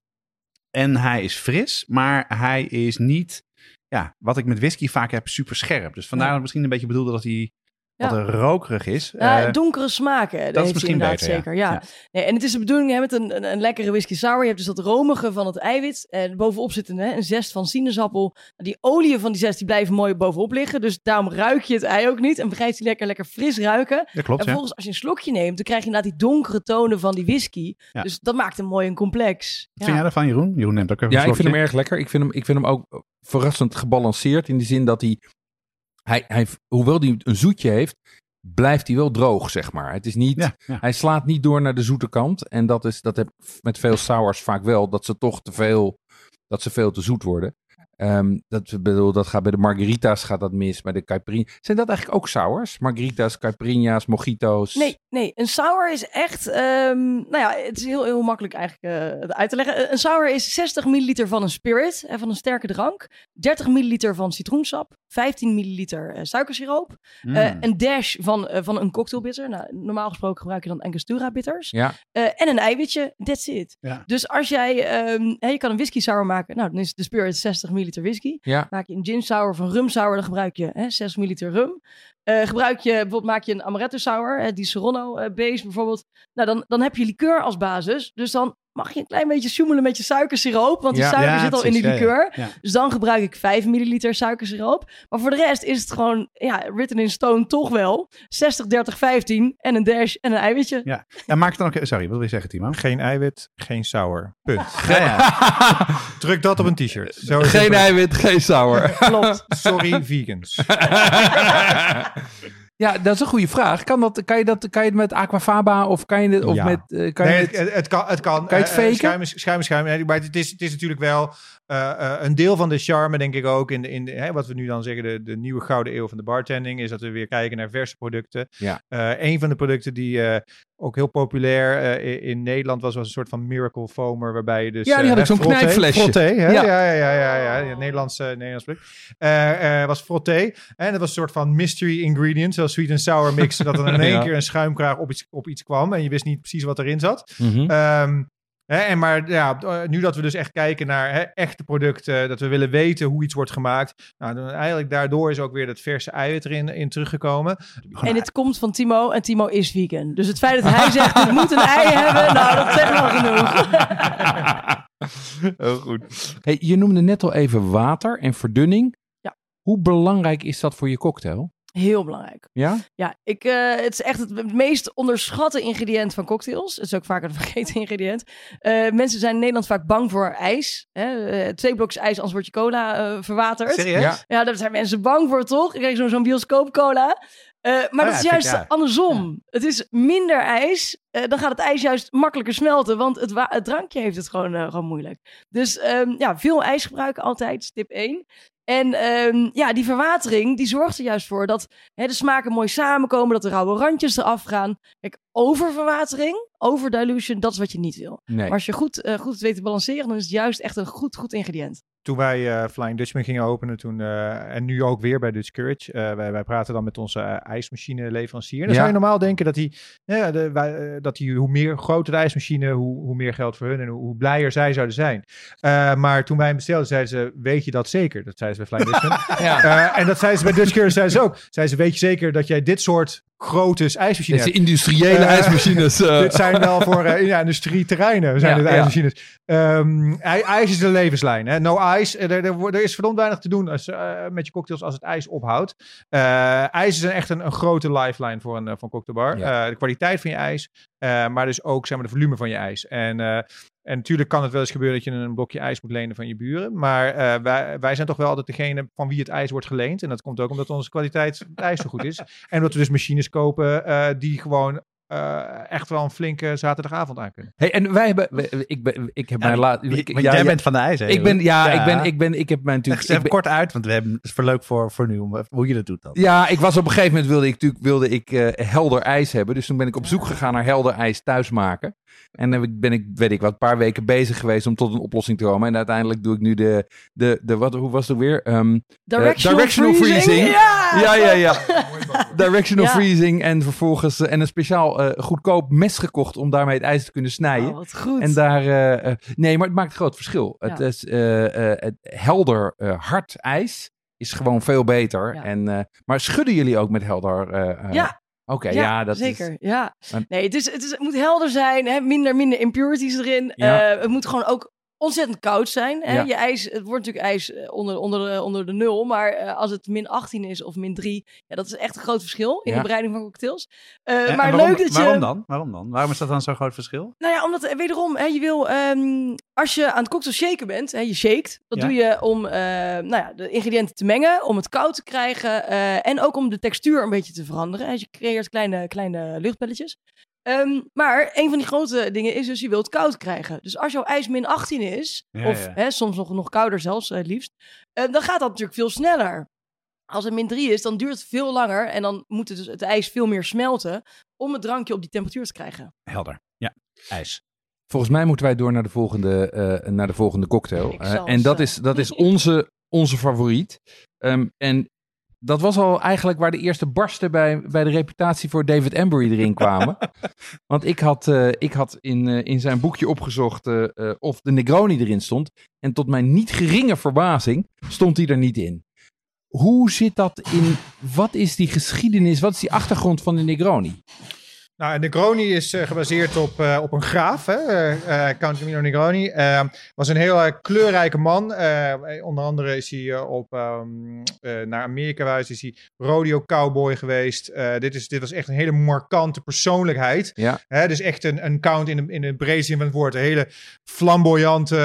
en hij is fris, maar hij is niet, ja, wat ik met whisky vaak heb, super scherp. Dus vandaar dat ik misschien een beetje bedoelde dat hij Ja. wat rokerig is. Ja, Eh, donkere smaken. Dat, is misschien beter, zeker. Ja. Ja. Nee, en het is de bedoeling hè, met een, een, een lekkere whisky sour. Je hebt dus dat romige van het eiwit. En bovenop zit een, hè, een zest van sinaasappel. Die oliën van die zest die blijven mooi bovenop liggen. Dus daarom ruik je het ei ook niet. En blijft die lekker, lekker fris ruiken. dat klopt, en ja. vervolgens als je een slokje neemt, dan krijg je inderdaad die donkere tonen van die whisky. Ja. Dus dat maakt hem mooi en complex. Wat Ja. vind jij daarvan, Jeroen? Jeroen neemt ook even Ja, een ik vind hem erg lekker. Ik vind hem, ik vind hem ook verrassend gebalanceerd in de zin dat hij, hij, hij hoewel hij een zoetje heeft, blijft hij wel droog, zeg maar. Het is niet, Ja, ja. hij slaat niet door naar de zoete kant. En dat is, dat heb ik met veel sours vaak wel, dat ze toch te veel, dat ze veel te zoet worden. Ehm, dat, bedoel, dat gaat bij de margarita's gaat dat mis, bij de caipirinha. Zijn dat eigenlijk ook sours? Margarita's, caipirinha's, mojito's? Nee, nee, een sour is echt, ehm, nou ja, het is heel, heel makkelijk eigenlijk eh, uit te leggen. Een sour is 60 milliliter van een spirit, en van een sterke drank, 30 milliliter van citroensap, 15 milliliter eh, suikersiroop, Mm. eh, een dash van, eh, van een cocktailbitter. Nou, normaal gesproken gebruik je dan Angostura bitters. Ja, Eh, en een eiwitje, that's it. Ja. Dus als jij, ehm, hè, je kan een whisky sour maken, nou dan is de spirit 60 milliliter whisky. ja. Maak je een gin sour of een rum sour, dan gebruik je hè, 6 milliliter rum. Eh, gebruik je, bijvoorbeeld maak je een amaretto sour, hè, die Serrano eh, base bijvoorbeeld. Nou, dan, dan heb je liqueur als basis. Dus dan mag je een klein beetje zoemelen met je suikersiroop, want die Ja. suiker Ja, zit al in die liqueur. Ja. Dus dan gebruik ik 5 milliliter suikersiroop. Maar voor de rest is het gewoon, ja, written in stone toch wel. 60, 30, 15 en een dash en een eiwitje. Ja. En maak het dan ook... Sorry, wat wil je zeggen, Timo? Geen eiwit, geen sour. Punt. [laughs] Ja, ja. [laughs] Druk dat op een t-shirt. Geen eiwit, geen sour. Klopt. Sorry, vegans. [laughs] ja, dat is een goede vraag. Kan, dat, kan, je, dat, kan je het met aquafaba of kan je het, of Ja. met... eh, kan je nee, het, het, het kan. Het kan, Kan je het Eh, eh, faken? Schuim schuim. schuim. Nee, Maar het is, het is natuurlijk wel eh, eh, een deel van de charme, denk ik ook. In, de, in de, hè, wat we nu dan zeggen, de, de nieuwe gouden eeuw van de bartending, is dat we weer kijken naar verse producten. Ja. Eh, een van de producten die ook heel populair in, in Nederland was, was een soort van miracle foamer, waarbij je dus... Ja, die had ik zo'n knijpflesje. Frotté, hè? Ja. Ja, ja, ja, ja, ja, ja, Nederlands, Nederlands product. Was frotté. En dat was een soort van mystery ingredient, zoals sweet and sour mix, dat er in [laughs] één Ja. keer een schuimkraag op iets, op iets kwam en je wist niet precies wat erin zat. Ehm, hè, en maar ja, nu dat we dus echt kijken naar hè, echte producten, dat we willen weten hoe iets wordt gemaakt. Nou, dan eigenlijk daardoor is ook weer dat verse eiwit erin in teruggekomen. En het komt van Timo en Timo is vegan. Dus het feit dat hij zegt, het moet een ei hebben, [laughs] nou dat zegt wel genoeg. [laughs] Heel goed. Hey, je noemde net al even water en verdunning. Ja. Hoe belangrijk is dat voor je cocktail? Heel belangrijk. Ja? Ja, ik, eh, het is echt het meest onderschatte ingrediënt van cocktails. Het is ook vaak [laughs] een vergeten ingrediënt. Eh, mensen zijn in Nederland vaak bang voor ijs. Hè? Eh, twee blokjes ijs, anders wordt je cola eh, verwaterd. Serieus? Ja. Ja, daar zijn mensen bang voor, toch? Ik krijg zo'n zo'n bioscoop cola. Eh, maar ja, dat is juist ik, ja. andersom. Het is minder ijs. eh, dan gaat het ijs juist makkelijker smelten. Want het, drankje heeft het gewoon, gewoon moeilijk. Dus ehm, ja, veel ijs gebruiken altijd. Tip 1. En ehm, ja, die verwatering die zorgt er juist voor dat hè, de smaken mooi samenkomen. Dat de rauwe randjes eraf gaan. Kijk, oververwatering, overdilution, dat is wat je niet wil. Nee. Maar als je goed, eh, goed weet te balanceren, dan is het juist echt een goed, goed ingrediënt. Toen wij eh, Flying Dutchman gingen openen, toen, eh, en nu ook weer bij Dutch Courage, eh, wij, wij praten dan met onze ijsmachine leverancier. Dan Ja. zou je normaal denken dat die, ja, de, wij, dat die, hoe meer groter de ijsmachine, hoe, hoe meer geld voor hun en hoe, hoe blijer zij zouden zijn. Maar toen wij hem bestelden, zeiden ze, weet je dat zeker? Dat zeiden ze bij Flying Dutchman. [laughs] ja. En dat zeiden ze bij Dutch Courage, zeiden ze ook. Zeiden ze, weet je zeker dat jij dit soort grote ijsmachines zijn industriële Eh, ijsmachines. [laughs] eh. Dit zijn wel voor eh, ja, industrieterreinen, zijn Ja, dit ijsmachines. Ehm, ij- ijs is de levenslijn. Hè? No ice. Er, er, er is verdomd weinig te doen als, met je cocktails als het ijs ophoudt. Ijs is een, echt een, een grote lifeline voor een, een cocktailbar. Ja. De kwaliteit van je ijs, maar dus ook zeg maar, de volume van je ijs. En, en natuurlijk kan het wel eens gebeuren dat je een blokje ijs moet lenen van je buren. Maar eh, wij, wij zijn toch wel altijd degene van wie het ijs wordt geleend. En dat komt ook omdat onze kwaliteit ijs zo goed is. En dat we dus machines kopen eh, die gewoon eh, echt wel een flinke zaterdagavond aan kunnen. Hey, en wij hebben... wij- Ik, ben, ik heb Ja, mijn laat. Jij ja, bent van de ijs, hè? Ik ben, ja, Ja. Ik ben, ik ben, ik heb mij Leg natuurlijk. even ben- kort uit, want we hebben, het is voor leuk voor, voor nu, om, hoe je dat doet dan. ja, ik was op een gegeven moment wilde ik natuurlijk wilde ik eh, helder ijs hebben, dus toen ben ik op zoek gegaan naar helder ijs thuis maken. En dan ben ik, weet ik wat, een paar weken bezig geweest om tot een oplossing te komen. En uiteindelijk doe ik nu de, de, de wat, hoe was het weer? Ehm, Directional, directional freezing. freezing. Ja! ja, ja, ja. [laughs] [laughs] Directional Ja. freezing en vervolgens eh, en een speciaal eh, goedkoop mes gekocht om daarmee het ijs te kunnen snijden. Oh, wat goed. En daar, eh, nee, maar het maakt een groot verschil. Ja. Het is het helder hard ijs is gewoon veel beter. Ja. En, maar schudden jullie ook met helder? Ja. Oké, ja, dat zeker. is. Ja. Nee, het, is, het, is, het moet helder zijn, hè? Minder, minder impurities erin. Ja. Het moet gewoon ook ontzettend koud zijn. Hè? Ja. Je ijs, het wordt natuurlijk ijs eh, onder, onder, de, onder de nul, maar eh, als het min 18 is of min 3, ja, dat is echt een groot verschil in Ja. de bereiding van cocktails. Eh, En- en maar waarom, leuk dat je... Waarom dan? Waarom dan? Waarom is dat dan zo'n groot verschil? Nou ja, omdat wederom, hè, je wil, ehm, als je aan het cocktail shaken bent, hè, je shakt, dat Ja. doe je om nou ja, de ingrediënten te mengen, om het koud te krijgen en ook om de textuur een beetje te veranderen. hè. Dus je creëert kleine, kleine luchtbelletjes. Ehm, maar een van die grote dingen is dus je wilt koud krijgen. Dus als jouw ijs min 18 is, Ja, of ja. Hè, soms nog, nog kouder zelfs eh, het liefst, eh, dan gaat dat natuurlijk veel sneller. Als het min 3 is, dan duurt het veel langer en dan moet het, dus het ijs veel meer smelten om het drankje op die temperatuur te krijgen. Helder. Ja, ijs. Volgens mij moeten wij door naar de volgende, eh, naar de volgende cocktail. Eh, en dat is, dat is onze, onze favoriet. Ehm, en dat was al eigenlijk waar de eerste barsten bij, bij de reputatie voor David Embury erin kwamen. [laughs] Want ik had, eh, ik had in, eh, in zijn boekje opgezocht eh, of de Negroni erin stond. En tot mijn niet geringe verbazing stond hij er niet in. Hoe zit dat in, wat is die geschiedenis, wat is die achtergrond van de Negroni? Nou, Negroni is eh, gebaseerd op, eh, op een graaf, hè? eh, Count Camillo Negroni. Was een heel kleurrijke man. Onder andere is hij op, ehm, eh, naar Amerika geweest, is hij rodeo cowboy geweest. Dit, is, dit was echt een hele markante persoonlijkheid. Ja. Hè, dus echt een, een count in de, in de brede zin van het woord. Een hele flamboyante,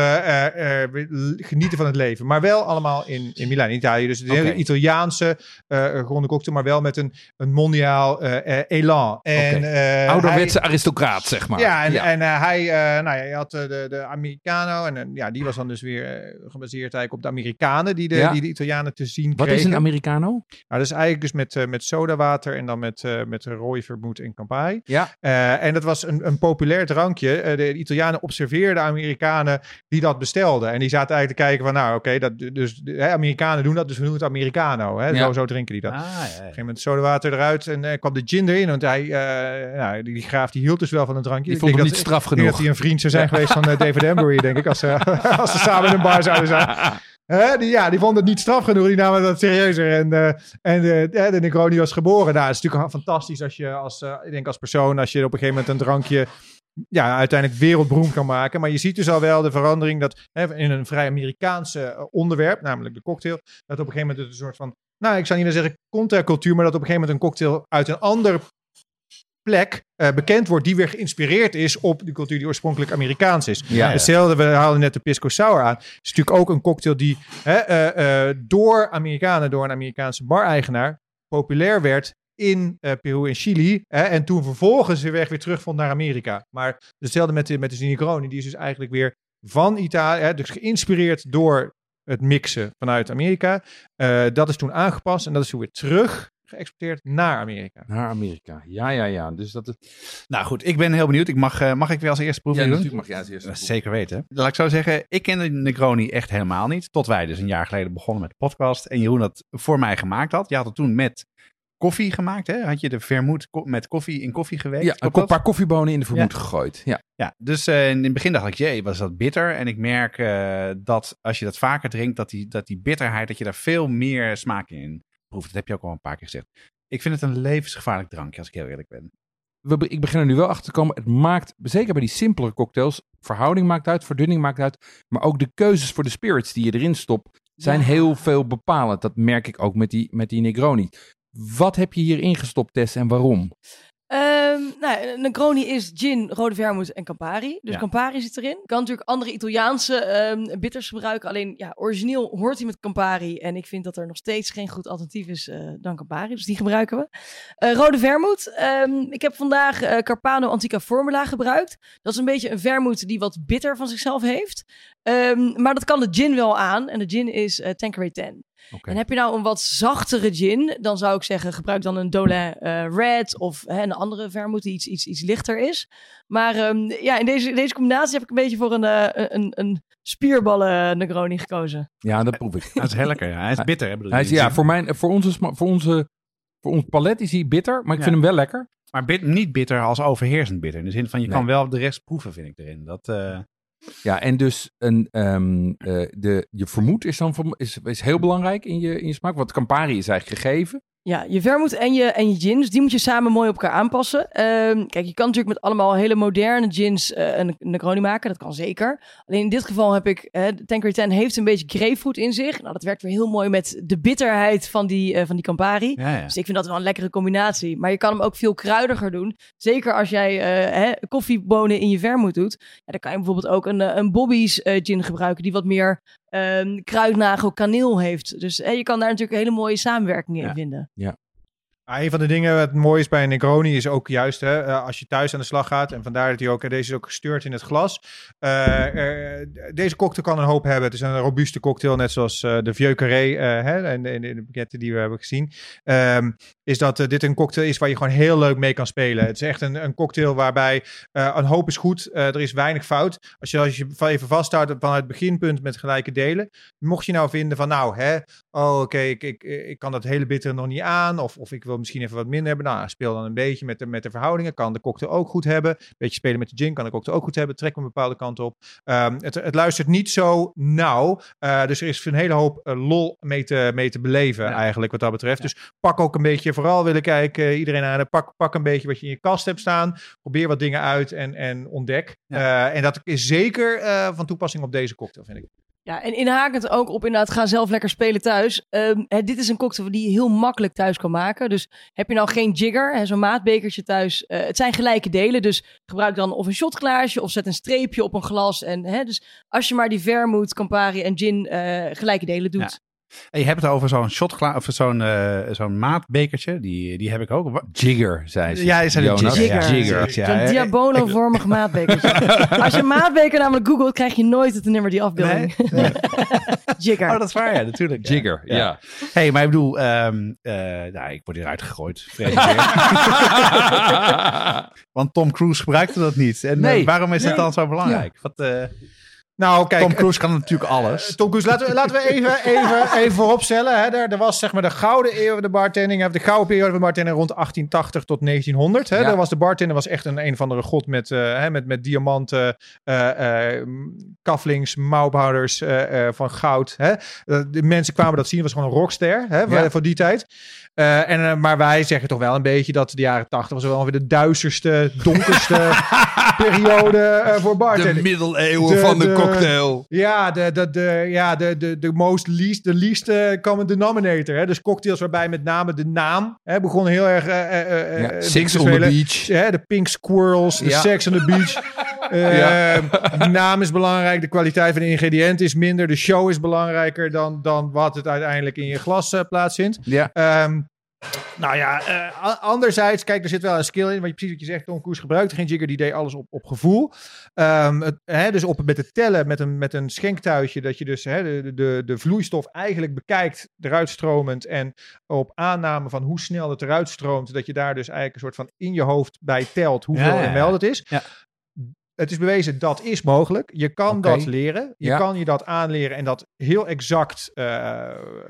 genieten van het leven. Maar wel allemaal in, in Milaan, in Italië. Dus een hele. Italiaanse eh ronde cocktail, maar wel met een, een mondiaal elan. En. Eh, Ouderwetse hij- aristocraat, zeg maar. ja, en, en eh, hij, eh, nou ja, je had de, de Americano en ja, die was dan dus weer gebaseerd eigenlijk op de Amerikanen die de, Ja. die de Italianen te zien Wat kregen. is een Americano? Nou, dat is eigenlijk dus met, met sodawater en dan met, met rode vermoed en Campari. Ja. En dat was een, een populair drankje. De Italianen observeerden Amerikanen die dat bestelden. En die zaten eigenlijk te kijken van, nou oké, dat dus hè, Amerikanen doen dat, dus we doen het Americano. Hè? Ja. Zo, zo drinken die dat. Ah, ja, Op een gegeven moment sodawater eruit en kwam de gin erin. Want hij, nou, die, die graaf die hield dus wel van een drankje. Die Ik vond denk hem dat- niet straf ik denk dat genoeg. hij een vriend zou zijn geweest van eh, David Embury, denk ik. Als, ze [laughs] als ze samen in een bar zouden zijn. Hè, die, ja, die vond het niet straf genoeg. Die namen dat serieuzer. En, eh, en eh, de Negroni was geboren. Nou, het is natuurlijk fantastisch als je als, eh, ik denk als persoon, als je op een gegeven moment een drankje ja, uiteindelijk wereldberoemd kan maken. Maar je ziet dus al wel de verandering dat hè, in een vrij Amerikaanse eh, onderwerp, namelijk de cocktail, dat op een gegeven moment een soort van, nou, ik zou niet willen zeggen contracultuur, maar dat op een gegeven moment een cocktail uit een ander plek eh, bekend wordt die weer geïnspireerd is op de cultuur die oorspronkelijk Amerikaans is. Ja. Hetzelfde, we haalden net de Pisco Sour aan. Het is natuurlijk ook een cocktail die hè, eh, eh, door Amerikanen, door een Amerikaanse bar-eigenaar, populair werd in Peru en Chili. Hè, en toen vervolgens weer weg weer terugvond naar Amerika. Maar hetzelfde met de, met de Negroni. Die is dus eigenlijk weer van Italië, hè, dus geïnspireerd door het mixen vanuit Amerika. Dat is toen aangepast en dat is toen weer terug geëxporteerd naar Amerika. Naar Amerika. Ja, ja, ja. Dus dat het. Nou goed, ik ben heel benieuwd. Ik mag, eh, mag ik weer als eerste proefje doen? mag jij als eerste. Dat is zeker weten. Laat ik zo zeggen, ik kende Negroni echt helemaal niet. Tot wij dus een jaar geleden begonnen met de podcast. En Jeroen dat voor mij gemaakt had. Je had het toen met koffie gemaakt, hè? Had je de vermoed ko- met koffie in koffie geweest? Ja, een paar koffiebonen in de vermoed gegooid. Ja. Ja, dus eh, in het begin dacht ik, jee, was dat bitter? En ik merk eh, dat als je dat vaker drinkt, dat die, dat die bitterheid, dat je daar veel meer smaak in proeft. Dat heb je ook al een paar keer gezegd. Ik vind het een levensgevaarlijk drankje, als ik heel eerlijk ben. We, ik begin er nu wel achter te komen. Het maakt, zeker bij die simpelere cocktails, verhouding maakt uit, verdunning maakt uit. Maar ook de keuzes voor de spirits die je erin stopt, zijn Ja. heel veel bepalend. Dat merk ik ook met die, met die Negroni. Wat heb je hierin gestopt, Tess, en waarom? Ehm nou, een Negroni is gin, rode vermoed en Campari. Dus Ja. Campari zit erin. Je kan natuurlijk andere Italiaanse ehm, bitters gebruiken. Alleen, ja, origineel hoort hij met Campari. En ik vind dat er nog steeds geen goed alternatief is eh, dan Campari. Dus die gebruiken we. Eh, rode vermoed. ehm, ik heb vandaag eh, Carpano Antica Formula gebruikt. Dat is een beetje een vermoed die wat bitter van zichzelf heeft. Maar dat kan de gin wel aan. En de gin is Tanqueray 10. En heb je nou een wat zachtere gin, dan zou ik zeggen gebruik dan een Dolin eh, Red of hè, een andere vermoed die iets, iets, iets lichter is. Maar ehm, ja, in deze, deze combinatie heb ik een beetje voor een, eh, een, een spierballen Negroni gekozen. Ja, dat proef ik. Hij is heel lekker, ja. Hij is bitter, bedoel Hij is, ja, voor, mijn, voor, onze, voor, onze, voor ons palet is hij bitter, maar ik Ja. vind hem wel lekker. Maar bit- niet bitter als overheersend bitter. In de zin van, je Nee. kan wel de rest proeven, vind ik erin. Dat, eh, Ja, en dus een, ehm, eh, de, je vermoed is dan is, is heel belangrijk in je, in je smaak. Want Campari is eigenlijk gegeven. Ja, je vermoed en je, en je gins, die moet je samen mooi op elkaar aanpassen. Ehm, kijk, je kan natuurlijk met allemaal hele moderne gins eh, een Negroni maken. Dat kan zeker. Alleen in dit geval heb ik, eh Tanqueray 10 heeft een beetje grapefruit in zich. Nou, dat werkt weer heel mooi met de bitterheid van die, eh, van die Campari. ja, ja. Dus ik vind dat wel een lekkere combinatie. Maar je kan hem ook veel kruidiger doen. Zeker als jij eh, hè, koffiebonen in je vermoed doet. Ja, dan kan je bijvoorbeeld ook een, een Bobby's gin gebruiken. Die wat meer ehm, kruidnagel, kaneel heeft. Dus hè, je kan daar natuurlijk een hele mooie samenwerking in Ja. vinden. Ah, een van de dingen wat mooi is bij een Negroni is ook juist hè, eh, als je thuis aan de slag gaat. En vandaar dat hij ook, deze is ook gestuurd in het glas. Eh, eh, deze cocktail kan een hoop hebben. Het is een robuuste cocktail, net zoals de Vieux Carré hè, en, en, de pakketten die we hebben gezien. Ehm, is dat dit een cocktail is waar je gewoon heel leuk mee kan spelen. Het is echt een, een cocktail waarbij een hoop is goed. er is weinig fout. Als je, als je even vasthoudt van het beginpunt met gelijke delen. Mocht je nou vinden van nou, hè, oh oké, ik, ik, ik kan dat hele bittere nog niet aan. Of, of ik wil misschien even wat minder hebben. Nou, speel dan een beetje met de, met de verhoudingen. Kan de cocktail ook goed hebben. Beetje spelen met de gin kan de cocktail ook goed hebben. Trek een bepaalde kant op. Ehm, het, het luistert niet zo nauw. Eh, dus er is een hele hoop eh, lol mee te, mee te beleven Ja. eigenlijk wat dat betreft. Dus pak ook een beetje, vooral willen kijken, eh, iedereen aan. Pak, pak een beetje wat je in je kast hebt staan. Probeer wat dingen uit en, en ontdek. En dat is zeker van toepassing op deze cocktail, vind ik. Ja, en inhakend ook op inderdaad, ga zelf lekker spelen thuis. Ehm, hè, dit is een cocktail die je heel makkelijk thuis kan maken. Dus heb je nou geen jigger, zo'n maatbekertje thuis. eh, het zijn gelijke delen, dus gebruik dan of een shotglaasje of zet een streepje op een glas. En, hè, dus als je maar die vermoed, Campari en gin eh, gelijke delen doet. En je hebt het over zo'n shotgla of zo'n eh, zo'n maatbekertje. Die, die heb ik ook. Jigger, zei ze. Ja, is het Jonas. Jigger. Jigger. Ja, Zo'n eh, diabolo-vormig [laughs] maatbekertje. Als je een maatbeker namelijk googelt, krijg je nooit het nummer die afbeelding. Nee? [laughs] Jigger. Oh, dat is waar, ja, natuurlijk. ja. Jigger, ja. hey, maar ik bedoel, ehm, eh, nou, ik word hieruit gegooid. [laughs] Want Tom Cruise gebruikte dat niet. En eh, Nee. waarom is het dan zo belangrijk? Wat, eh, Nou, kijk. Tom Cruise kan natuurlijk alles. Eh, Tom Cruise, laten we, laten we even, even, even vooropstellen. Hè. Er, er was zeg maar de gouden eeuw van de bartending. De gouden periode van de bartending rond 1880 tot 1900. Hè. Ja. Daar was de bartender was echt een een of andere god met, eh, hè, met, met diamanten, eh eh, kaflings, mouwhouders eh, eh, van goud. Hè. Eh, de mensen kwamen dat zien. was gewoon een rockster hè, Ja. voor die tijd. Eh, en, eh, maar wij zeggen toch wel een beetje dat de jaren 80 was wel weer de duisterste, donkerste [laughs] periode eh, voor De bartending. middeleeuwen De- van de, de- cocktail. Ja, de, de, de, ja, de, de, de most least, de least common denominator. Hè? Dus cocktails waarbij met name de naam hè, begon heel erg Ja, Six on the beach. Hè, de Pink Squirrels, de Ja. Sex on the Beach. [laughs] De naam is belangrijk, de kwaliteit van de ingrediënten is minder. De show is belangrijker dan, dan wat het uiteindelijk in je glas eh, plaatsvindt. Ja. Ehm, nou ja, eh, anderzijds, kijk, er zit wel een skill in. Want je precies wat je zegt, Tom Cruise gebruikte geen jigger, die deed alles op, op gevoel. Ehm, het, hè, dus op, met het tellen, met een, met een schenktuitje, dat je dus hè, de, de, de vloeistof eigenlijk bekijkt, eruit stromend. En op aanname van hoe snel het eruit stroomt, dat je daar dus eigenlijk een soort van in je hoofd bij telt hoeveel Ja, ja, ja. ml het is. Het is bewezen, dat is mogelijk. Je kan dat leren. Je Ja. kan je dat aanleren en dat heel exact eh,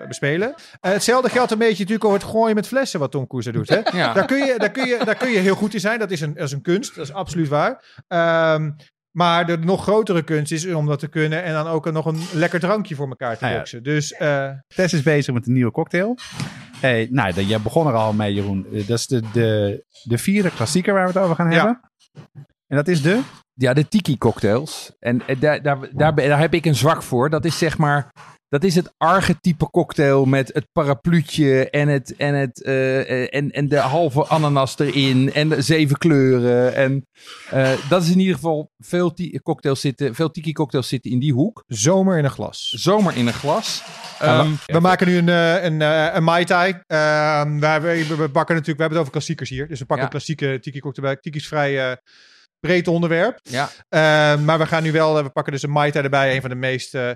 bespelen. Eh, hetzelfde geldt een beetje natuurlijk over het gooien met flessen, wat Tom Cruise doet. Hè? [laughs] Ja. Daar, kun je, daar, kun je, daar kun je heel goed in zijn. Dat is een, dat is een kunst. Dat is absoluut waar. Ehm, maar de nog grotere kunst is om dat te kunnen en dan ook nog een lekker drankje voor elkaar te ja. boxen. Dus eh, Tess is bezig met een nieuwe cocktail. Hey, nou, jij begon er al mee, Jeroen. Dat is de, de, de vierde klassieker waar we het over gaan hebben. En dat is de? Ja, de tiki cocktails. En eh, daar, daar, daar, daar heb ik een zwak voor. Dat is zeg maar. Dat is het archetype cocktail met het parapluutje en, het, en, het, eh, eh, en, en de halve ananas erin en de zeven kleuren. En dat is in ieder geval veel, cocktails zitten, veel tiki cocktails zitten in die hoek. zomer in een glas. Zomer in een glas. Ja, Ehm, we, we maken nu een, een, een Mai Tai. Ehm, we, we, we bakken natuurlijk, we hebben het over klassiekers hier. Dus we pakken Ja. klassieke tiki cocktail bij. Tiki is vrij breed onderwerp. ja, Ehm, maar we gaan nu wel, eh, we pakken dus een Mai Tai erbij. Een van de meest, eh,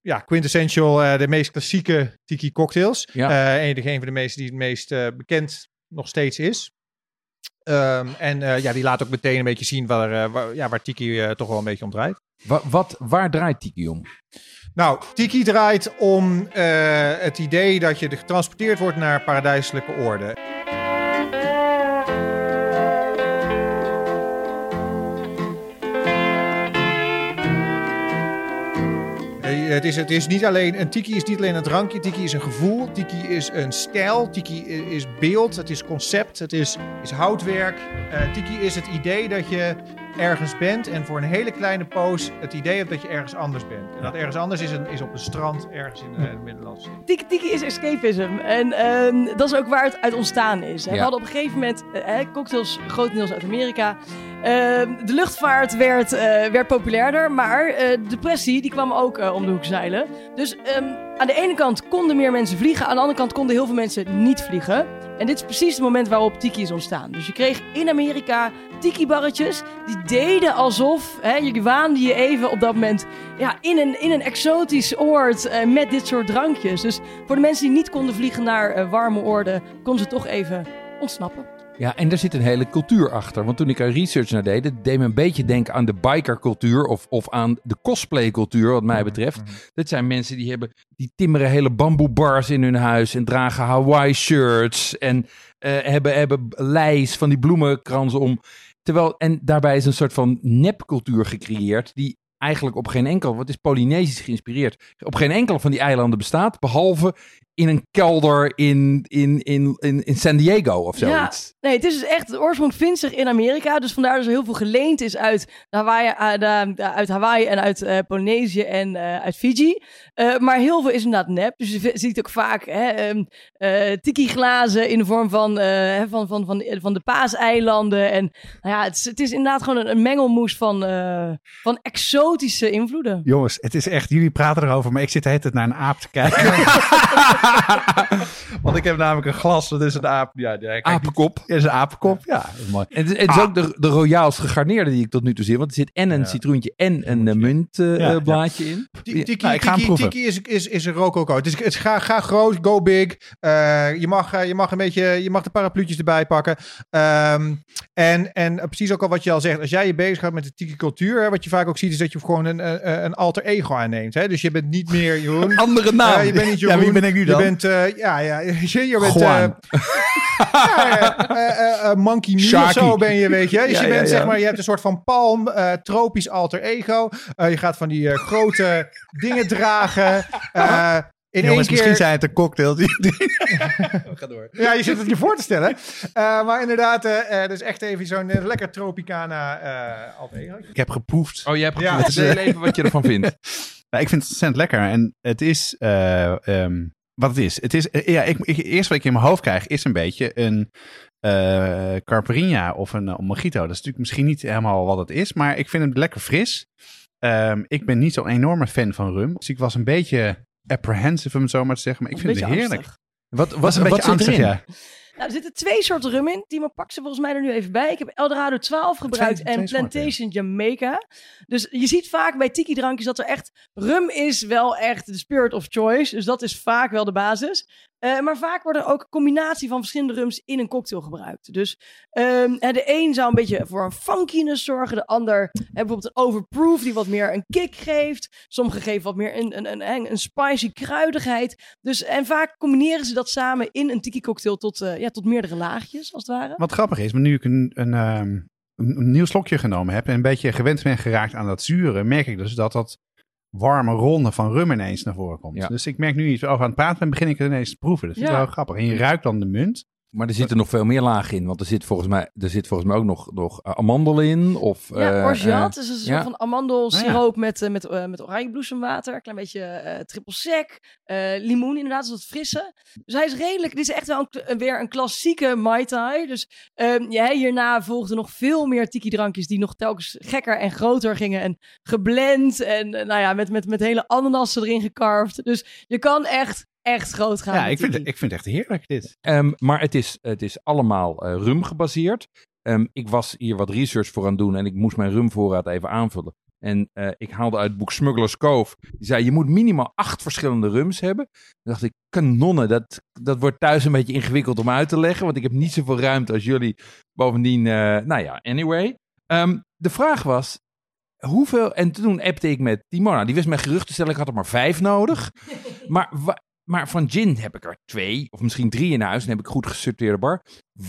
ja, quintessential, eh, de meest klassieke tiki cocktails. Ja. En een van de meest die het meest bekend nog steeds is. Ehm, en ja, die laat ook meteen een beetje zien waar, waar, ja, waar tiki toch wel een beetje om draait. wa- wat, waar draait tiki om? Nou, Tiki draait om het idee dat je getransporteerd wordt naar paradijselijke orde. Het is, het is niet alleen, een tiki is niet alleen een drankje, tiki is een gevoel, tiki is een stijl, tiki is beeld, het is concept, het is, is houtwerk. Eh, tiki is het idee dat je ergens bent en voor een hele kleine poos het idee hebt dat je ergens anders bent. En dat ergens anders is, een, is op een strand ergens in de, Middellandse Zee. Tiki Tiki is escapism. En ehm, dat is ook waar het uit ontstaan is. hè. We hadden op een gegeven moment eh, hè, cocktails grotendeels uit Amerika. Ehm, de luchtvaart werd, eh, werd populairder, maar eh, de depressie die kwam ook eh, om de hoek zeilen. Dus ehm, aan de ene kant konden meer mensen vliegen, aan de andere kant konden heel veel mensen niet vliegen. En dit is precies het moment waarop Tiki is ontstaan. Dus je kreeg in Amerika Tiki-barretjes. Die deden alsof, hè, je waande je even op dat moment ja, in, een, in een exotisch oord eh, met dit soort drankjes. Dus voor de mensen die niet konden vliegen naar eh, warme oorden, konden ze toch even ontsnappen. Ja, en er zit een hele cultuur achter. Want toen ik er research naar deed, het deed me een beetje denken aan de bikercultuur of, of aan de cosplaycultuur, wat mij betreft. Dat zijn mensen die hebben, die timmeren hele bamboebars in hun huis en dragen Hawaii shirts en eh, hebben, hebben lijs van die bloemenkransen om. Terwijl, en daarbij is een soort van nepcultuur gecreëerd die eigenlijk op geen enkel, wat is Polynesisch geïnspireerd, op geen enkel van die eilanden bestaat, behalve in een kelder in, in, in, in, in San Diego of zoiets. Nee, het is dus echt, de oorsprong vindt zich in Amerika. Dus vandaar dat er heel veel geleend is uit Hawaii, eh, uit Hawaii en uit eh, Polynesië en eh, uit Fiji. Eh, maar heel veel is inderdaad nep. Dus je ziet ook vaak hè, ehm, eh, tiki-glazen in de vorm van, eh, hè, van, van, van, van de Paaseilanden. En nou ja, het is, het is inderdaad gewoon een, een mengelmoes van, eh, van exotische invloeden. Jongens, het is echt, jullie praten erover, maar ik zit de hele tijd naar een aap te kijken. [laughs] [laughs] [laughs] Want ik heb namelijk een glas, dat is een aap. Ja, ja, kijk, Apenkop. Dat is een apenkop, ja. Dat is mooi. Het is, het is Ah. ook de, de royaals gegarneerde die ik tot nu toe zie. Want er zit en een Ja. citroentje en een uh, Ja, ja. muntblaadje in. Ti- Tiki, Nou, ik ga hem tiki, proeven. tiki is, is, is een rococo. Het is, het is ga, ga groot, go big. Eh, je, mag, eh, je mag een beetje, je mag de parapluutjes erbij pakken. Ehm, en, en precies ook al wat je al zegt, als jij je bezig gaat met de tiki cultuur, hè, wat je vaak ook ziet, is dat je gewoon een, een, een alter ego aanneemt. Hè? Dus je bent niet meer Jeroen. [laughs] Andere naam. Eh, je bent niet Ja, Jeroen. wie ben ik nu dan? Je bent, eh, ja, ja, [laughs] je, je bent... Juan. [laughs] ja, ja, eh, Monkey Me of zo ben je, weet je. [laughs] Dus Ja, je ja, bent, ja. zeg maar, je hebt een soort van palm, eh, tropisch alter ego. Eh, je gaat van die eh, grote dingen dragen. Eh, in één Jongens, keer... misschien zijn het een cocktail. Die, Ga door. Ja, je zit het je voor te stellen. Eh, maar inderdaad, eh eh, dus echt even zo'n lekker Tropicana eh alter ego. ik heb geproefd. Oh, je hebt Ja. geproefd. Deel even wat je ervan vindt. Nou, ik vind het ontzettend lekker. En het is eh, ehm, wat het is. Het is eh, ja, ik, ik, eerst wat ik in mijn hoofd krijg is een beetje een Carperinha of een, eh, mojito. Dat is natuurlijk misschien niet helemaal wat het is, maar ik vind het lekker fris. Ehm, ik ben niet zo'n enorme fan van rum. Dus ik was een beetje apprehensive om het zo maar te zeggen. Maar ik Een vind het heerlijk. angstig. Wat, Was wat, een wat beetje zit angstig, ja. Nou, er zitten twee soorten rum in. Timo pakt ze volgens mij er nu even bij. Ik heb Eldorado 12 gebruikt en Plantation Jamaica. Dus je ziet vaak bij tiki-drankjes dat er echt... Rum is wel echt de spirit of choice. Dus dat is vaak wel de basis. Eh, maar vaak worden er ook een combinatie van verschillende rums in een cocktail gebruikt. Dus ehm, de een zou een beetje voor een funkiness zorgen. De ander bijvoorbeeld een overproof die wat meer een kick geeft. Sommige geven wat meer een, een, een, een spicy kruidigheid. Dus, en vaak combineren ze dat samen in een tiki cocktail tot, eh, ja, tot meerdere laagjes, als het ware. Wat grappig is, maar nu ik een, ehm, een, een nieuw slokje genomen heb en een beetje gewend ben geraakt aan dat zuren, merk ik dus dat dat warme ronde van rum ineens naar voren komt. Ja. Dus ik merk nu iets over aan het praten ben, begin ik het ineens te proeven. Dat ik Ja. wel grappig. En je ruikt dan de munt. Maar er zitten nog veel meer lagen in. Want er zit volgens mij, er zit volgens mij ook nog, nog eh, amandel in. Of, Ja, eh, orgeat eh, is een soort ja. van amandelsiroop met, eh, met, eh, met oranjebloesemwater. Een klein beetje eh triple sec. eh, limoen inderdaad, is wat frisse. Dus hij is redelijk, dit is echt wel een, weer een klassieke Mai Tai. Dus ehm, ja, hierna volgden nog veel meer tiki-drankjes die nog telkens gekker en groter gingen. En geblend en eh, nou ja, met, met, met hele ananassen erin gecarved. Dus je kan echt, echt groot gaan. Ja, ik vind, het, ik vind het echt heerlijk dit. Ehm, maar het is, het is allemaal eh, rum gebaseerd. Ehm, ik was hier wat research voor aan het doen en ik moest mijn rumvoorraad even aanvullen. En eh, ik haalde uit het boek Smuggler's Cove. Die zei, je moet minimaal acht verschillende rums hebben. Dan dacht ik, kanonnen, dat, dat wordt thuis een beetje ingewikkeld om uit te leggen. Want ik heb niet zoveel ruimte als jullie. Bovendien, eh, nou ja, anyway. Ehm, de vraag was, hoeveel... En toen appte ik met Timona. Die wist mij gerust te stellen, ik had er maar vijf nodig. [laughs] Maar, wa- maar van gin heb ik er twee of misschien drie in huis. En heb ik goed gesorteerde bar.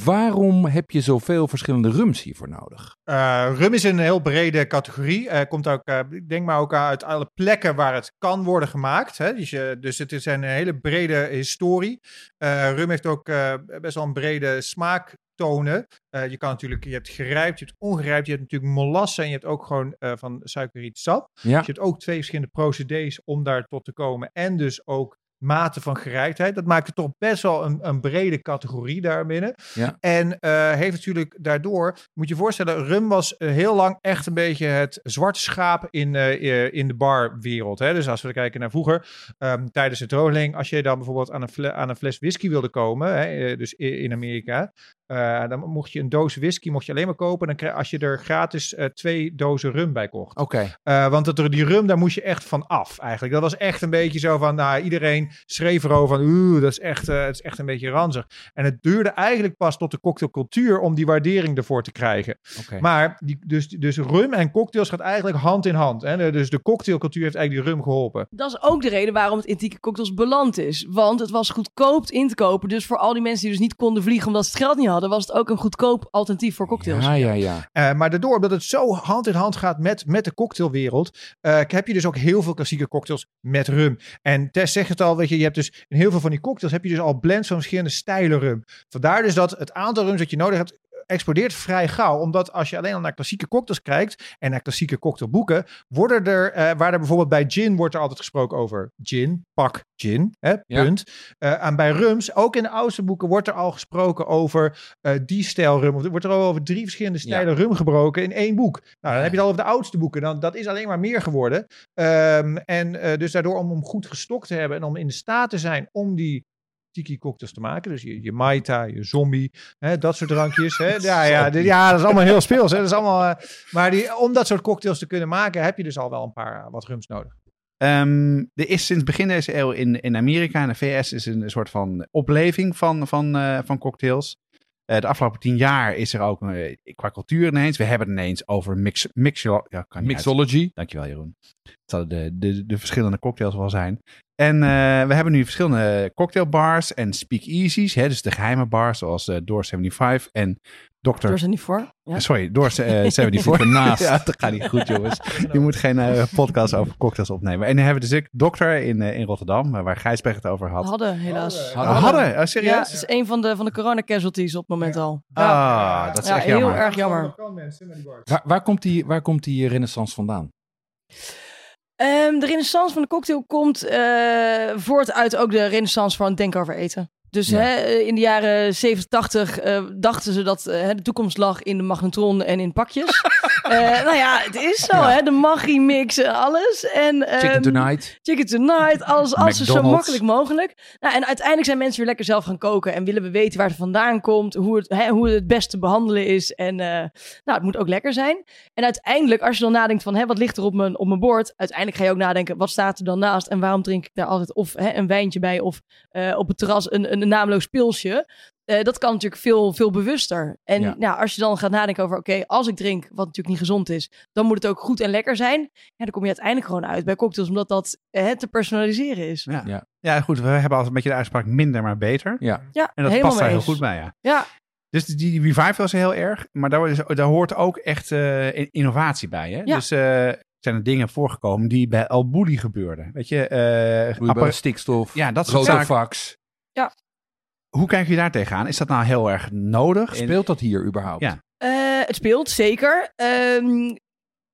Waarom heb je zoveel verschillende rums hiervoor nodig? Eh, rum is een heel brede categorie. Eh, komt ook, ik denk maar ook uit alle plekken waar het kan worden gemaakt. Hè? Dus, dus het is een hele brede historie. Rum heeft ook best wel een brede smaak tonen. Eh, je kan natuurlijk, je hebt gerijpt, je hebt ongerijpt, je hebt natuurlijk molassen en je hebt ook gewoon van suikerrietsap. Ja. Dus je hebt ook twee verschillende procedés om daar tot te komen. En dus ook mate van gerijptheid. Dat maakt het toch best wel een, een brede categorie daarbinnen. Ja. En eh, heeft natuurlijk daardoor, moet je je voorstellen, rum was eh, heel lang echt een beetje het zwarte schaap in, eh, in de barwereld. Hè? Dus als we kijken naar vroeger, ehm, tijdens het roling, als je dan bijvoorbeeld aan een, aan een fles whisky wilde komen, hè, dus in Amerika, eh, dan mocht je een doos whisky mocht je alleen maar kopen dan krijg, als je er gratis eh, twee dozen rum bij kocht. Oké. Eh, want dat, er- die rum, daar moest je echt van af eigenlijk. Dat was echt een beetje zo van, nou, iedereen schreef erover van, oeh, dat is echt, het is echt een beetje ranzig. En het duurde eigenlijk pas tot de cocktailcultuur om die waardering ervoor te krijgen. Oké. Maar die, dus, dus rum en cocktails gaat eigenlijk hand in hand. Hè? Dus de cocktailcultuur heeft eigenlijk die rum geholpen. Dat is ook de reden waarom het antieke cocktails beland is. Want het was goedkoop in te kopen. Dus voor al die mensen die dus niet konden vliegen omdat ze het geld niet hadden, was het ook een goedkoop alternatief voor cocktails. Ja, ja, ja. Eh, maar daardoor, omdat het zo hand in hand gaat met, met de cocktailwereld, eh, heb je dus ook heel veel klassieke cocktails met rum. En Tess zegt het al, weet je, je hebt dus in heel veel van die cocktails heb je dus al blends van verschillende stijlen rum. Vandaar dus dat het aantal rums dat je nodig hebt explodeert vrij gauw. Omdat als je alleen al naar klassieke cocktails kijkt en naar klassieke cocktailboeken, worden er, eh, waar er bijvoorbeeld bij gin wordt er altijd gesproken over gin, pak gin, hè, Ja. punt. Eh, en bij rums, ook in de oudste boeken, wordt er al gesproken over eh, die stijl rum. Of er wordt er al over drie verschillende stijlen rum gebroken in één boek. Nou, dan heb je het al over de oudste boeken. Dan, dat is alleen maar meer geworden. Ehm, en dus daardoor om hem goed gestokt te hebben en om in de staat te zijn om die tiki cocktails te maken. Dus je, je Maita, je zombie, hè, dat soort drankjes. Hè. [laughs] Ja, ja, dit- ja, dat is allemaal heel speels. Hè. Dat is allemaal, eh, maar die, om dat soort cocktails te kunnen maken, heb je dus al wel een paar eh, wat rums nodig. Ehm, er is sinds begin deze eeuw in, in Amerika en de VS is een soort van opleving van, van, eh, van cocktails. Eh, de afgelopen tien jaar is er ook eh, qua cultuur ineens. We hebben het ineens over mix, mixo, ja, kan uit- Mixology. Dankjewel Jeroen. Het zouden de, de, de verschillende cocktails wel zijn. En eh, we hebben nu verschillende cocktailbars en speakeasies. Hè, dus de geheime bars zoals eh Door 75 en Dr. Door ze niet voor. Ja. Sorry, Door eh, 74. Ernaast. [laughs] ja, dat gaat niet goed jongens. [laughs] Je moet geen eh, podcast over cocktails opnemen. En dan hebben we dus ook Dokter in, eh, in Rotterdam, eh, waar Gijsbrecht het over had. Hadden, helaas. Hadden. Oh, hadden? Oh, Ja, serieus? het is een van de, van de corona casualties op het moment al. Ja, Ah, dat is ja echt heel jammer. erg jammer. Waar, waar, komt die, waar komt die renaissance vandaan? Ehm, de renaissance van de cocktail komt eh, voort uit ook de renaissance van het denken over eten. Dus Ja. hè, in de jaren 70, 80 eh, dachten ze dat eh, de toekomst lag in de magnetron en in pakjes. [laughs] Eh, nou ja, het is zo, Ja. hè? De magie mix en alles. En, Chicken ehm, Tonight. Chicken Tonight, alles, alles zo makkelijk mogelijk. Nou, en uiteindelijk zijn mensen weer lekker zelf gaan koken. En willen we weten waar het vandaan komt. Hoe het, hè, hoe het het best te behandelen is. En eh, nou, het moet ook lekker zijn. En uiteindelijk, als je dan nadenkt van... Hè, wat ligt er op mijn, op mijn bord? Uiteindelijk ga je ook nadenken, wat staat er dan naast? En waarom drink ik daar altijd of hè, een wijntje bij... of eh, op het terras een, een, naamloos pilsje? Eh, dat kan natuurlijk veel, veel bewuster. En Ja. nou, als je dan gaat nadenken over... oké, als ik drink, wat natuurlijk niet gezond is... dan moet het ook goed en lekker zijn. Ja, dan kom je uiteindelijk gewoon uit bij cocktails... omdat dat eh, te personaliseren is. Ja. Ja. ja, goed. We hebben altijd een beetje de uitspraak minder maar beter. Ja. Ja, En dat past daar heel goed bij, ja. Ja, Dus die, die revival is heel erg, maar daar, is- daar hoort ook echt eh, in- innovatie bij. Hè? Ja. Dus eh, zijn er dingen voorgekomen die bij El Bulli gebeurden. Weet je, eh, stikstof. ja, dat soort zaken. Rotofax. Hoe kijk je daar tegenaan? Is dat nou heel erg nodig? Speelt dat hier überhaupt? Ja. Eh, het speelt, zeker. Ehm,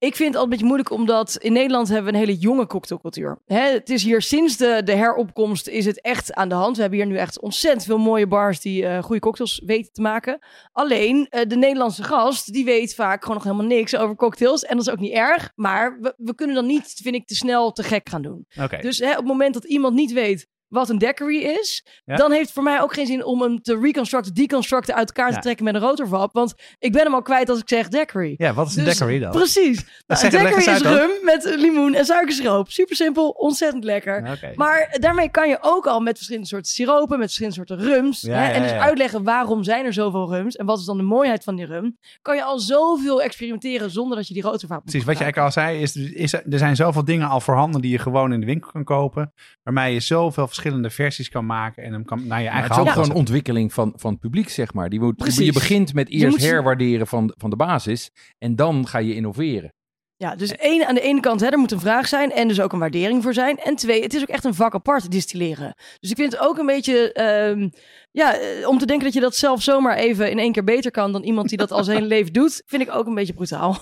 ik vind het altijd een beetje moeilijk, omdat in Nederland hebben we een hele jonge cocktailcultuur. Hè, het is hier sinds de, de heropkomst is het echt aan de hand. We hebben hier nu echt ontzettend veel mooie bars die eh, goede cocktails weten te maken. Alleen, eh, de Nederlandse gast, die weet vaak gewoon nog helemaal niks over cocktails. En dat is ook niet erg, maar we, we kunnen dan niet, vind ik, te snel te gek gaan doen. Oké. Dus hè, op het moment dat iemand niet weet wat een daiquiri is, Ja. dan heeft het voor mij ook geen zin om hem te reconstructen, deconstructen, uit elkaar te trekken met een rotorvap. Want ik ben hem al kwijt als ik zeg daiquiri. Ja, wat is een Dus- daiquiri dan? Precies. Nou, een daiquiri is dan. rum met limoen en suikersiroop. Super simpel, ontzettend lekker. Maar daarmee kan je ook al met verschillende soorten siropen, met verschillende soorten rums. Hè, en dus uitleggen waarom zijn er zoveel rums en wat is dan de mooiheid van die rum. Kan je al zoveel experimenteren zonder dat je die rotorvaap moet Precies, wat je eigenlijk al zei, is, is er zijn zoveel dingen al voorhanden die je gewoon in de winkel kan kopen. Waarmee je zoveel verschillende versies kan maken en hem kan naar je Maar eigen het is ook gewoon ontwikkeling van, van het publiek, zeg maar. Die moet, Precies. je begint met eerst moet herwaarderen van, van de basis. En dan ga je innoveren. Ja, dus één, aan de ene kant, hè, er moet een vraag zijn en dus ook een waardering voor zijn. En twee, het is ook echt een vak apart distilleren. Dus ik vind het ook een beetje, ehm, ja, eh, om te denken dat je dat zelf zomaar even in één keer beter kan dan iemand die dat al zijn leven doet, vind ik ook een beetje brutaal.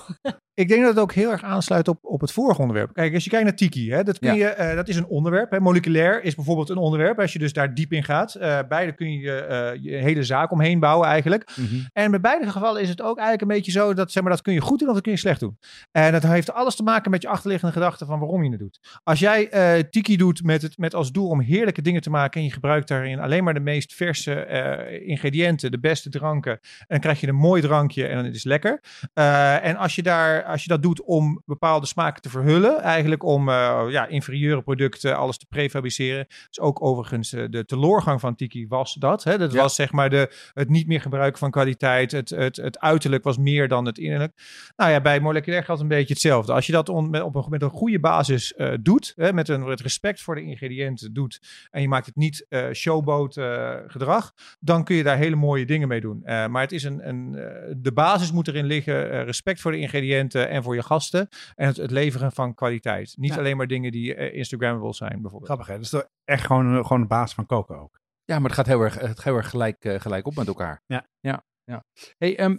Ik denk dat het ook heel erg aansluit op, op het vorige onderwerp. Kijk, als je kijkt naar Tiki, hè, dat, kun Ja. je, eh, dat is een onderwerp. Hè. Moleculair is bijvoorbeeld een onderwerp. Als je dus daar diep in gaat. eh beide kun je eh, je hele zaak omheen bouwen eigenlijk. Mhm. En bij beide gevallen is het ook eigenlijk een beetje zo dat zeg maar, dat kun je goed doen of dat kun je slecht doen. En dat heeft alles te maken met je achterliggende gedachte van waarom je het doet. Als jij eh, Tiki doet met, het, met als doel om heerlijke dingen te maken en je gebruikt daarin alleen maar de meest verse eh, ingrediënten, de beste dranken, en dan krijg je een mooi drankje en dan is het lekker. Eh, en als je, daar, als je dat doet om bepaalde smaken te verhullen, eigenlijk om eh, ja, inferieure producten, alles te prefabriceren. Dus ook overigens de teloorgang van Tiki was dat. Hè? Dat Ja. was zeg maar de, het niet meer gebruiken van kwaliteit. Het, het, het uiterlijk was meer dan het innerlijk. Nou ja, bij moleculair geldt een beetje hetzelfde. Als je dat on- met, op een, met een goede basis doet, hè, met een met respect voor de ingrediënten doet, en je maakt het niet eh showboat gedrag, dan kun je daar hele mooie dingen mee doen. Eh, maar het is een, een, eh, de basis moet erin liggen, eh, respect voor de ingrediënten en voor je gasten, en het, het leveren van kwaliteit. Niet Ja. alleen maar dingen die Instagrammable zijn, bijvoorbeeld. Grappig hè? Dat is toch echt gewoon, gewoon de basis van koken ook. Ja, maar het gaat heel erg, het gaat heel erg gelijk, gelijk op met elkaar. Ja. ja, ja. Hey, ehm,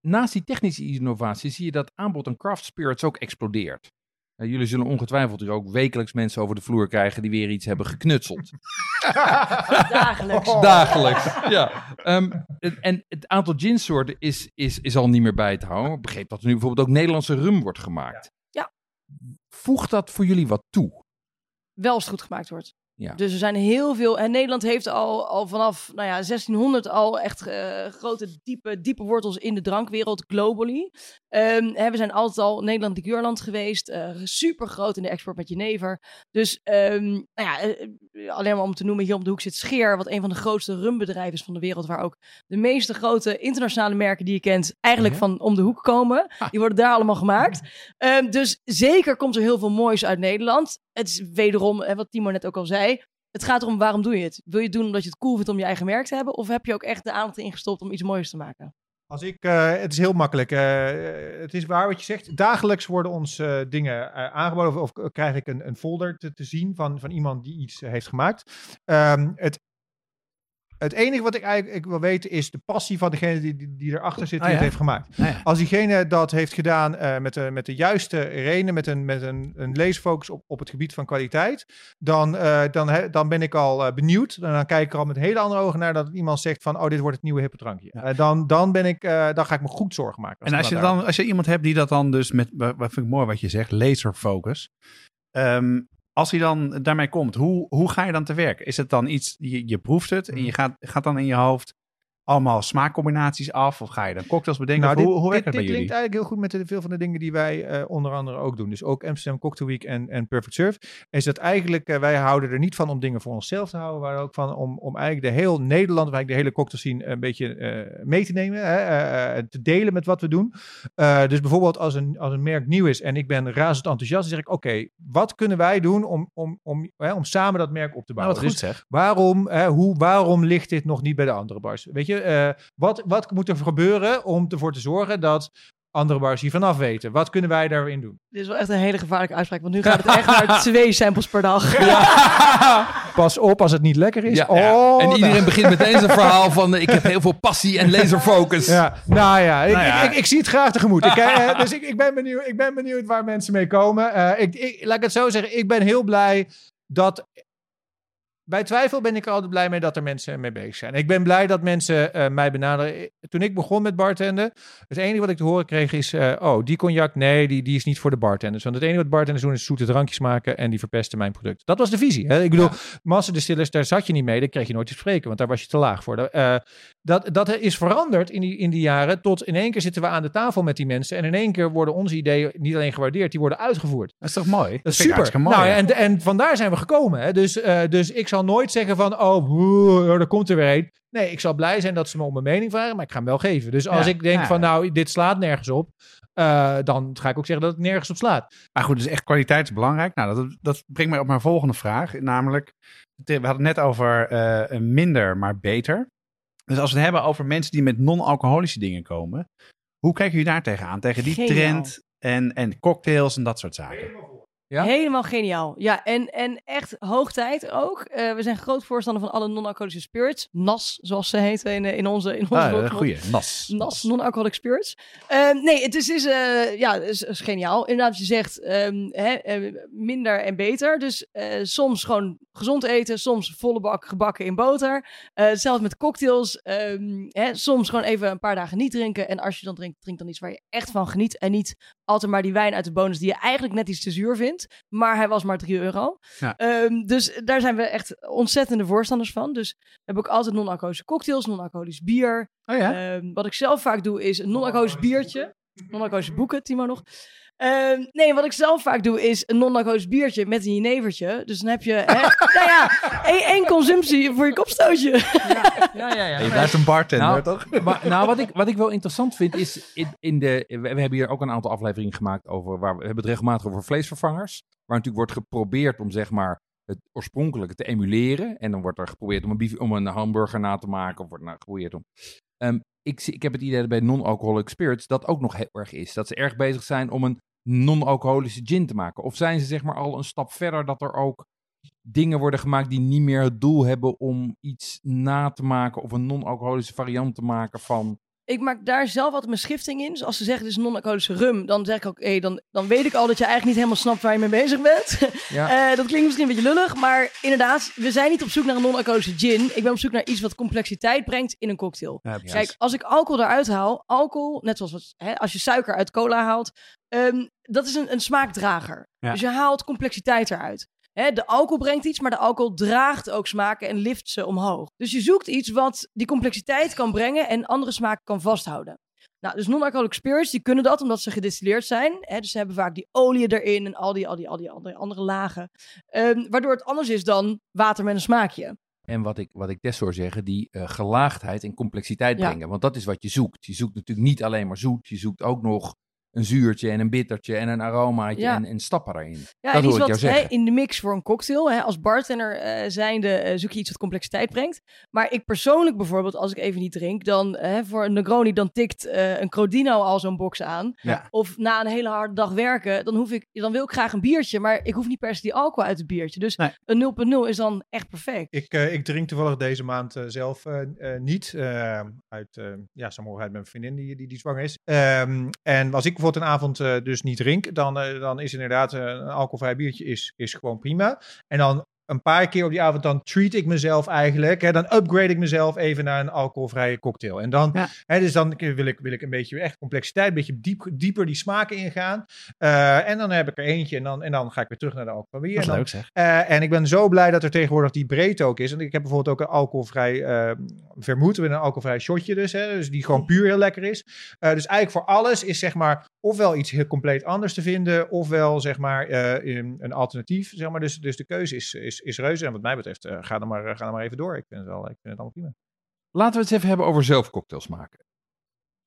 naast die technische innovatie zie je dat aanbod aan craft spirits ook explodeert. Jullie zullen ongetwijfeld dus ook wekelijks mensen over de vloer krijgen die weer iets hebben geknutseld. [laughs] Dagelijks. Oh. [laughs] Dagelijks. Ja. Ehm, en- en het aantal ginsoorten is, is, is al niet meer bij te houden. Ik begreep dat er nu bijvoorbeeld ook Nederlandse rum wordt gemaakt. Ja. Voegt dat voor jullie wat toe? Wel als het goed gemaakt wordt. Ja. Dus er zijn heel veel. En Nederland heeft al, al vanaf nou ja, 1600 al echt eh, grote, diepe, diepe wortels in de drankwereld, globally. Ehm, hè, we zijn altijd al Nederland liqueurland geweest. eh super groot in de export met jenever. Dus ehm, nou ja, eh, alleen maar om te noemen, hier om de hoek zit Scheer, wat een van de grootste rumbedrijven is van de wereld, waar ook de meeste grote internationale merken die je kent eigenlijk Ja. van om de hoek komen. Die worden daar allemaal gemaakt. Ehm, dus zeker komt er heel veel moois uit Nederland. Het is wederom, hè, wat Timo net ook al zei. Het gaat erom waarom doe je het? Wil je het doen omdat je het cool vindt om je eigen merk te hebben? Of heb je ook echt de aandacht erin gestopt om iets moois te maken? Als ik, eh, het is heel makkelijk. Eh, het is waar wat je zegt. Dagelijks worden ons eh, dingen aangeboden. Of, krijg ik een, een folder te, te zien van, van iemand die iets heeft gemaakt. Ehm, het, het enige wat ik eigenlijk ik wil weten is de passie van degene die, die, die erachter zit, die Ah, ja? het heeft gemaakt. Ja. Als diegene dat heeft gedaan eh, met, de, met de juiste reden, met een, met een, een leesfocus op, op het gebied van kwaliteit, dan, eh, dan, he- dan ben ik al eh, benieuwd. En dan kijk ik er al met hele andere ogen naar dat iemand zegt van, oh, dit wordt het nieuwe hippe drankje. Ja. Dan, dan, ben ik, dan ga ik me goed zorgen maken. En als je, dan, als je iemand hebt die dat dan dus met, wat vind ik mooi wat je zegt, laserfocus. Ehm, als hij dan daarmee komt, hoe, hoe ga je dan te werk? Is het dan iets, je, je proeft het en je gaat, gaat dan in je hoofd allemaal smaakcombinaties af? Of ga je dan cocktails bedenken? Nou, dit, hoe, hoe dit, dit jullie? klinkt eigenlijk heel goed met de, veel van de dingen die wij eh, onder andere ook doen. Dus ook Amsterdam Cocktail Week en, en Perfect Surf. Is dat eigenlijk, eh, wij houden er niet van om dingen voor onszelf te houden. Maar ook van om, om eigenlijk de heel Nederland, waar ik de hele cocktail scene een beetje eh, mee te nemen. Hè, eh, eh, te delen met wat we doen. Eh, dus bijvoorbeeld als een, als een merk nieuw is en ik ben razend enthousiast. Dan zeg ik, oké, wat kunnen wij doen om, om, om, hè, om samen dat merk op te Nou, bouwen? wat goed Dus zeg. Waarom, hè, hoe, waarom ligt dit nog niet bij de andere bars? Weet je, eh, wat, wat moet er gebeuren om ervoor te zorgen dat andere bars hiervan af weten? Wat kunnen wij daarin doen? Dit is wel echt een hele gevaarlijke uitspraak, want nu gaat het echt naar [laughs] twee samples per dag. [laughs] Pas op als het niet lekker is. Ja, oh, en iedereen nou. begint meteen zijn verhaal van eh, ik heb heel veel passie en laserfocus. Ja, nou ja, ik, Nou ja. Ik, ik, ik zie het graag tegemoet. Ik, eh, [laughs] dus ik, ik, ben benieuwd, ik ben benieuwd waar mensen mee komen. Eh, ik, ik, laat ik het zo zeggen, ik ben heel blij dat... Bij twijfel ben ik er altijd blij mee dat er mensen mee bezig zijn. Ik ben blij dat mensen eh, mij benaderen. Toen ik begon met bartenden, het enige wat ik te horen kreeg is... eh, oh, die cognac, nee, die, die is niet voor de bartenders. Want het enige wat bartenders doen is zoete drankjes maken... en die verpesten mijn product. Dat was de visie. Hè? Ik bedoel, Master Distillers, daar zat je niet mee. Daar kreeg je nooit te spreken, want daar was je te laag voor. Eh, dat, dat is veranderd in die, in die jaren. Tot in één keer zitten we aan de tafel met die mensen. En in één keer worden onze ideeën niet alleen gewaardeerd, die worden uitgevoerd. Dat is toch mooi? Dat is super. mooi. nou, ja. en, en vandaar zijn we gekomen. Hè? Dus, eh, dus ik zal nooit zeggen van, oh, oeh, er komt er weer een. Nee, ik zal blij zijn dat ze me om mijn mening vragen, maar ik ga hem wel geven. Dus als Ja, ik denk ja. van, nou, dit slaat nergens op, eh, dan ga ik ook zeggen dat het nergens op slaat. Maar goed, dus echt kwaliteit is belangrijk. Nou, dat, dat brengt mij op mijn volgende vraag. Namelijk, we hadden het net over eh, minder, maar beter. Dus als we het hebben over mensen die met non-alcoholische dingen komen. Hoe kijken jullie daar tegenaan? Tegen die Geniaal. trend en, en cocktails en dat soort zaken. Ja? Helemaal geniaal. Ja, en, en echt hoog tijd ook. Eh, we zijn groot voorstander van alle non-alcoholische spirits. NAS, zoals ze heten in, eh, in onze, in onze Ah, goeie. Nas. NAS, non-alcoholic spirits. Eh, nee, het is, is, eh, ja, is, is geniaal. Inderdaad, je zegt, ehm, hè, minder en beter. Dus eh, soms gewoon gezond eten, soms volle bak gebakken in boter. Eh hetzelfde met cocktails. ehm, hè, soms gewoon even een paar dagen niet drinken. En als je dan drinkt, drink dan iets waar je echt van geniet. En niet altijd maar die wijn uit de bonus die je eigenlijk net iets te zuur vindt. Maar hij was maar 3 euro. Ja. Ehm, dus daar zijn we echt ontzettende voorstanders van. Dus hebben ook altijd non-alcoholische cocktails, non-alcoholisch bier. Oh ja? Ehm, wat ik zelf vaak doe is een non-alcoholisch biertje. Non-alcoholische boeken, Timo nog. Ehm, nee, wat ik zelf vaak doe is een non-alcoholisch biertje met een jenevertje. Dus dan heb je, hè, [laughs] nou ja, één, één consumptie voor je kopstootje. Ja, ja, ja. [laughs] je blijft een bartender, Nou, toch? [laughs] Maar, nou, wat ik, wat ik wel interessant vind is, in, in de, we, we hebben hier ook een aantal afleveringen gemaakt over, waar we, we hebben het regelmatig over vleesvervangers. Waar natuurlijk wordt geprobeerd om zeg maar het oorspronkelijke te emuleren. En dan wordt er geprobeerd om een, bief- om een hamburger na te maken. Of wordt nou geprobeerd om... Ehm, ik, zie- ik heb het idee dat bij non-alcoholic spirits dat ook nog heel erg is. Dat ze erg bezig zijn om een non-alcoholische gin te maken. Of zijn ze zeg maar al een stap verder dat er ook dingen worden gemaakt die niet meer het doel hebben om iets na te maken of een non-alcoholische variant te maken van. Ik maak daar zelf altijd mijn schifting in. Dus als ze zeggen het is non-alcoholische rum, dan zeg ik ook, dan, dan weet ik al dat je eigenlijk niet helemaal snapt waar je mee bezig bent. [laughs] Ja. Eh, dat klinkt misschien een beetje lullig, maar inderdaad, we zijn niet op zoek naar een non-alcoholische gin. Ik ben op zoek naar iets wat complexiteit brengt in een cocktail. Ja. Kijk, als ik alcohol eruit haal, alcohol, net zoals wat, hè, als je suiker uit cola haalt, ehm, dat is een, een smaakdrager. Ja. Dus je haalt complexiteit eruit. Hè, de alcohol brengt iets, maar de alcohol draagt ook smaken en lift ze omhoog. Dus je zoekt iets wat die complexiteit kan brengen en andere smaken kan vasthouden. Nou, dus non-alcoholic spirits, die kunnen dat omdat ze gedistilleerd zijn. Hè, dus ze hebben vaak die olie erin en al die, al die, al die andere, andere lagen. Ehm, waardoor het anders is dan water met een smaakje. En wat ik, wat ik hoor zeggen, die eh, gelaagdheid en complexiteit Ja. brengen. Want dat is wat je zoekt. Je zoekt natuurlijk niet alleen maar zoet. Je zoekt ook nog een zuurtje en een bittertje en een aromaatje Ja. en, en stappen erin. Ja, Dat en iets ik jou wat hè, zeggen. in de mix voor een cocktail. Hè, als bartender eh zijnde eh, zoek je iets wat complexiteit brengt. Maar ik persoonlijk bijvoorbeeld, als ik even niet drink, dan hè, voor een Negroni, dan tikt eh, een Crodino al zo'n box aan. Ja. Of na een hele harde dag werken, dan, hoef ik, dan wil ik graag een biertje. Maar ik hoef niet per se die alcohol uit het biertje. Dus Nee. een 0.0 is dan echt perfect. Ik, eh, ik drink toevallig deze maand zelf eh, eh, niet. uit uh, ja, saamhorigheid met mijn vriendin die, die, die zwanger is. Ehm, en als ik een avond eh, dus niet drink, dan, eh, dan is inderdaad eh, een alcoholvrij biertje is, is gewoon prima. En dan een paar keer op die avond, dan treat ik mezelf eigenlijk. Hè, dan upgrade ik mezelf even naar een alcoholvrije cocktail. En dan, Ja. hè, dus dan wil ik, wil ik een beetje echt complexiteit, een beetje diep, dieper die smaken ingaan. Eh, en dan heb ik er eentje en dan, en dan ga ik weer terug naar de alcoholvrij bier. Dat is En dan- leuk zeg. eh, en ik ben zo blij dat er tegenwoordig die breedte ook is. En ik heb bijvoorbeeld ook een alcoholvrij vermoed met een alcoholvrij shotje dus. Hè, dus die gewoon puur heel lekker is. Dus eigenlijk voor alles is zeg maar ofwel iets heel compleet anders te vinden. Ofwel zeg maar een, een alternatief. Zeg maar. dus, dus de keuze is, is, is reuze. En wat mij betreft eh, ga, er maar, ga er maar even door. Ik vind het, wel, ik vind het allemaal prima. Laten we het even hebben over zelf cocktails maken.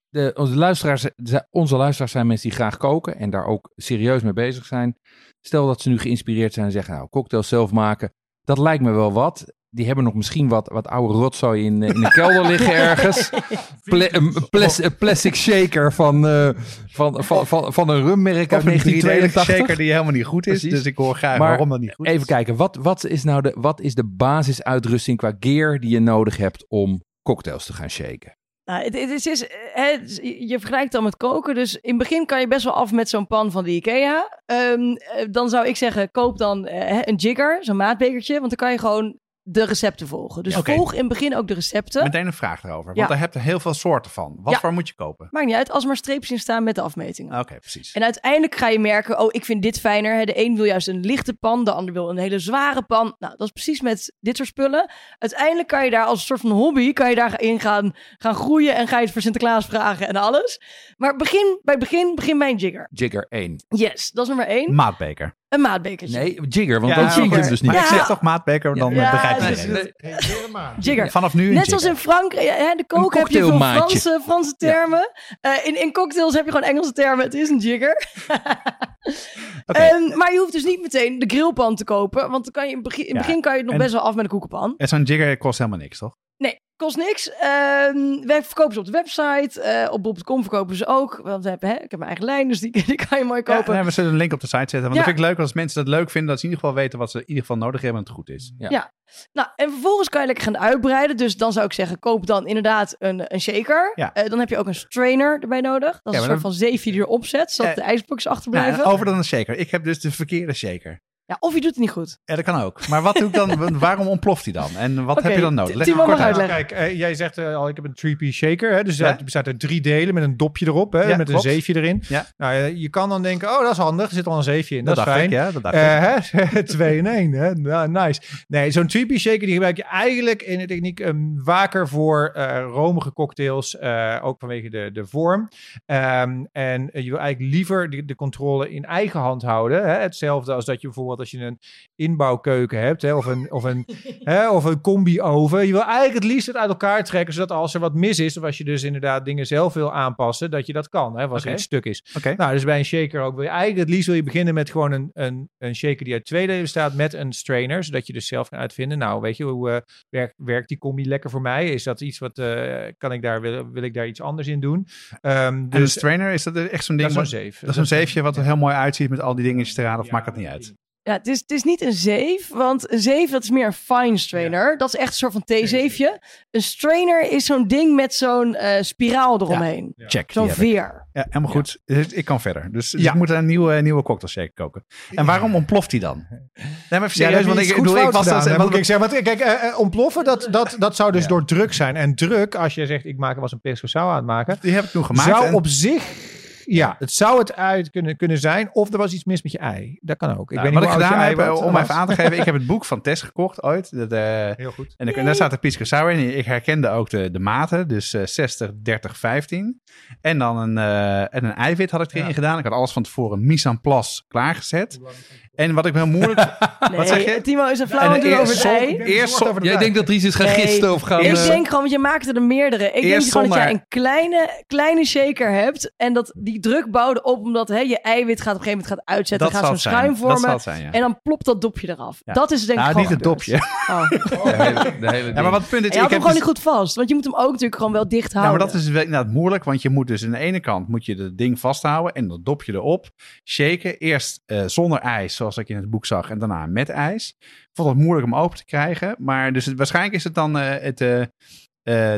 De, onze, luisteraars, ze- onze luisteraars zijn mensen die graag koken en daar ook serieus mee bezig zijn. Stel dat ze nu geïnspireerd zijn en zeggen, nou, cocktails zelf maken, dat lijkt me wel wat. Die hebben nog misschien wat, wat oude rotzooi in, eh, in de kelder liggen ergens. [laughs] Pla- een plas- een plastic shaker van, eh, van, van, van, van een rummerk uit Of een 1982. shaker die helemaal niet goed is. Precies. Dus ik hoor graag Maar waarom dat niet goed Even is. kijken, wat, wat, is nou de, wat is de basisuitrusting qua gear die je nodig hebt om cocktails te gaan shaken? Nou, het, het is, het je vergelijkt dan met koken. Dus in het begin kan je best wel af met zo'n pan van de Ikea. Ehm, eh, dan zou ik zeggen, koop dan hè, een jigger, zo'n maatbekertje. Want dan kan je gewoon de recepten volgen. Dus volg in het begin ook de recepten. Meteen een vraag erover. Want Ja. daar heb je heel veel soorten van. Wat Ja. voor moet je kopen? Maakt niet uit, als maar streepjes in staan met de afmetingen. Oké, precies. En uiteindelijk ga je merken, oh, ik vind dit fijner. De een wil juist een lichte pan, de ander wil een hele zware pan. Nou, dat is precies met dit soort spullen. Uiteindelijk kan je daar als een soort van hobby, kan je daarin gaan, gaan groeien en ga je het voor Sinterklaas vragen en alles. Maar begin bij het begin, begin bij een jigger. Jigger 1. Yes, dat is nummer één. Maatbeker. Een maatbekertje. Nee, jigger, want Ja, dan zie het dus niet. Maar ik zeg toch maatbeker, dan Ja, eh, begrijp je dus- het. Jigger. Vanaf nu een Net zoals in. Frankrijk, hè, de kook heb je veel. Franse, Franse termen. Eh, in, in cocktails heb je gewoon Engelse termen. Het is een jigger. [laughs] Oké. Ehm, maar je hoeft dus niet meteen de grillpan te kopen. Want dan kan je in het begin, in het begin kan je het nog en- best wel af met een koekenpan. En zo'n jigger kost helemaal niks, toch? Nee, kost niks. Ehm wij verkopen ze op de website. Eh, op bol.com verkopen ze ook. Want we hebben, hè, ik heb mijn eigen lijn, dus die, [laughs] die kan je mooi Ja, kopen. en we zullen een link op de site zetten. Want Ja. dat vind ik leuk als mensen dat leuk vinden. Dat ze in ieder geval weten wat ze in ieder geval nodig hebben en het goed is. Nou, en vervolgens kan je lekker gaan uitbreiden. Dus dan zou ik zeggen, koop dan inderdaad een, een shaker. Ja. Eh, dan heb je ook een strainer erbij nodig. Dat is Ja, een soort van zeefje die erop zet, zodat Eh, de ijsblokjes achterblijven. en over dan een shaker. Ik heb dus de verkeerde shaker. Ja, of je doet het niet goed. Ja, dat kan ook. Maar wat doe ik dan? [laughs] waarom ontploft hij dan? En wat heb je dan nodig? Leg maar kort uit. uitleggen. Kijk, eh, jij zegt eh, al, ik heb een 3-piece shaker. Hè? Dus Ja. het bestaat uit drie delen met een dopje erop. Hè? Ja, met klopt. een zeefje erin. Ja. Nou, eh, je kan dan denken, oh, dat is handig. Er zit al een zeefje in. Dat, Dat is dacht fijn. ik, ja. Dat dacht ik. Eh, hè? [laughs] Twee in één. Hè? Nou, nice. Nee, zo'n 3-piece shaker die gebruik je eigenlijk in de techniek een waker voor eh, romige cocktails. eh, ook vanwege de, de vorm. Ehm, en je wil eigenlijk liever de, de controle in eigen hand houden. Hè? Hetzelfde als dat je bijvoorbeeld als je een inbouwkeuken hebt. Hè? Of een, of een, [laughs] hè? Of een combi-oven. Je wil eigenlijk het liefst het uit elkaar trekken. Zodat als er wat mis is. Of als je dus inderdaad dingen zelf wil aanpassen. Dat je dat kan. Hè? Als er iets stuk is. Oké. Nou, dus bij een shaker ook wil je eigenlijk het liefst wil je beginnen met gewoon een, een, een shaker die uit twee delen bestaat met een strainer, zodat je dus zelf kan uitvinden. Nou, weet je, hoe eh, werkt, werkt die combi lekker voor mij? Is dat iets wat, eh, kan ik daar, wil, wil ik daar iets anders in doen? Ehm, En de dus strainer, is dat echt zo'n dat ding? is wat- zo'n zeef. Dat is een zeefje wat er heel mooi uitziet met al die dingetjes eraan, of maakt dat niet uit? Ja, het is, het is niet een zeef, want een zeef dat is meer een fine strainer. Dat is echt een soort van theezeefje. Een strainer is zo'n ding met zo'n eh, spiraal eromheen. Check. Zo'n veer. Ja, helemaal goed. Dus Ik kan verder. Dus, dus Ja. ik moet een nieuwe, nieuwe cocktail shake koken. En waarom ontploft hij dan? Nee, maar serieus, want ik, ik, ik bedoel, was gedaan, dat... hè, ik zeggen. Want kijk, eh, eh, ontploffen, dat, dat, dat zou dus Ja. door druk zijn. En druk, als je zegt, ik maak, was een pesto sour aan het maken, Die heb ik toen gemaakt. zou en- op zich... Ja, het zou het uit kunnen, kunnen zijn. Of er was iets mis met je ei. Dat kan ook. Ik Nou, weet wat niet ik gedaan heb, eh, om even aan te geven, ik heb het boek van Tess gekocht ooit. Dat, eh, Heel goed. en, daar staat de Pisco Sour in. Ik herkende ook de, de maten, dus eh 60, 30, 15. En dan een, eh, en een eiwit had ik erin Ja. gedaan. Ik had alles van tevoren mise en place klaargezet. En wat ik heel moeilijk... [laughs] Nee, zeg je? Timo is een flauw En doen eerst over Eerst zo- Jij denkt dat Ries is gaan Nee. gisten of gaan... Ik eh, denk gewoon, want je maakte er meerdere. Ik denk Eerst gewoon dat jij een kleine, kleine shaker hebt. En dat die druk bouwde op, omdat hè, je eiwit gaat op een gegeven moment gaat uitzetten. dat gaat zo'n schuim Dat zal vormen. het zijn, ja. En dan plopt dat dopje eraf. Ja. Dat is denk ik Nou, niet het dopje. Oh. [laughs] De hele, de hele Ja, ding. maar wat punt is, ik had hem heb gewoon dus- niet goed vast. Want je moet hem ook natuurlijk gewoon wel dicht Ja, houden. maar dat is inderdaad moeilijk, want je moet dus aan de ene kant moet je het ding vasthouden en dat dopje erop. Shaken, eerst eh, zonder ijs, zoals ik in het boek zag, en daarna met ijs. Ik vond het moeilijk om open te krijgen, maar dus het, waarschijnlijk is het dan eh, het, eh, eh,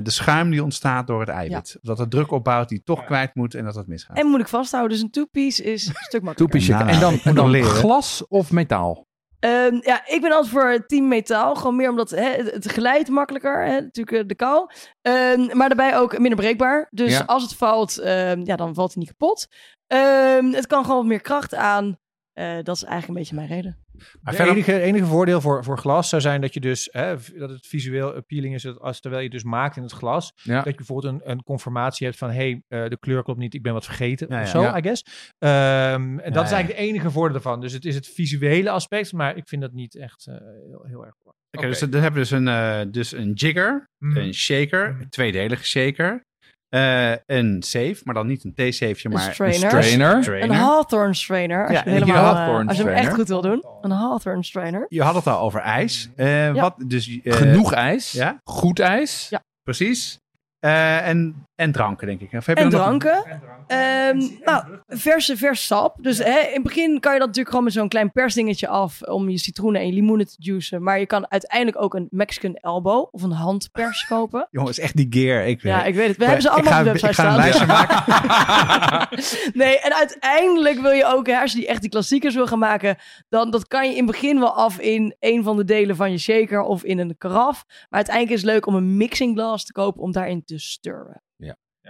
de schuim die ontstaat door het eiwit. Dat het druk opbouwt die toch kwijt moet en dat het misgaat. En moeilijk vasthouden. Dus een two-piece is een stuk makkelijker. Toepie Nou, en dan, ik [laughs] en moet dan leren. glas of metaal? Ehm, ja, ik ben altijd voor team metaal. Gewoon meer omdat hè, het, het glijdt makkelijker. Hè, natuurlijk de kou. Ehm, maar daarbij ook minder breekbaar. Dus Ja. als het valt, ehm, ja, dan valt hij niet kapot. Ehm, het kan gewoon wat meer kracht aan. Eh, dat is eigenlijk een beetje mijn reden. Maar Het enige, enige voordeel voor, voor glas zou zijn dat je dus hè, dat het visueel appealing is dat als terwijl je dus maakt in het glas, Ja. dat je bijvoorbeeld een, een conformatie hebt van hey, eh, de kleur klopt niet, ik ben wat vergeten Ja, of ja. zo, Ja. I guess. Ehm, en dat is ja. eigenlijk de enige voordeel ervan. Dus het is het visuele aspect, maar ik vind dat niet echt eh, heel, heel erg belangrijk. Oké, dus dan hebben we dus een, eh, dus een jigger, Mm. een shaker, Mm. een tweedelige shaker, eh, een safe, maar dan niet een theesaveje, Een maar strainer. Strainer. Een Hawthorne strainer. Als, Ja, je, een helemaal, Hawthorne als je hem echt goed wil doen. Een Hawthorne strainer. Je had het al over ijs. Eh, Wat, dus, eh, Genoeg ijs. Ja, Goed ijs. Ja. precies. Eh, en, en dranken, denk ik. Of heb je En er nog- dranken. Ehm, nou, verse, vers sap. Dus hè, in het begin kan je dat natuurlijk gewoon met zo'n klein persdingetje af om je citroenen en je limoenen te juicen. Maar je kan uiteindelijk ook een Mexican elbow of een handpers [laughs] kopen. Jongens, echt die gear. Ik, Ja, ik weet het. We hebben ze allemaal ga, op de website Ik ga een staan. lijstje maken. [laughs] [laughs] nee, en uiteindelijk wil je ook, hè, als je die echt die klassiekers wil gaan maken, dan dat kan je in het begin wel af in een van de delen van je shaker of in een karaf. Maar uiteindelijk is het leuk om een mixing glass te kopen om daarin te stirren.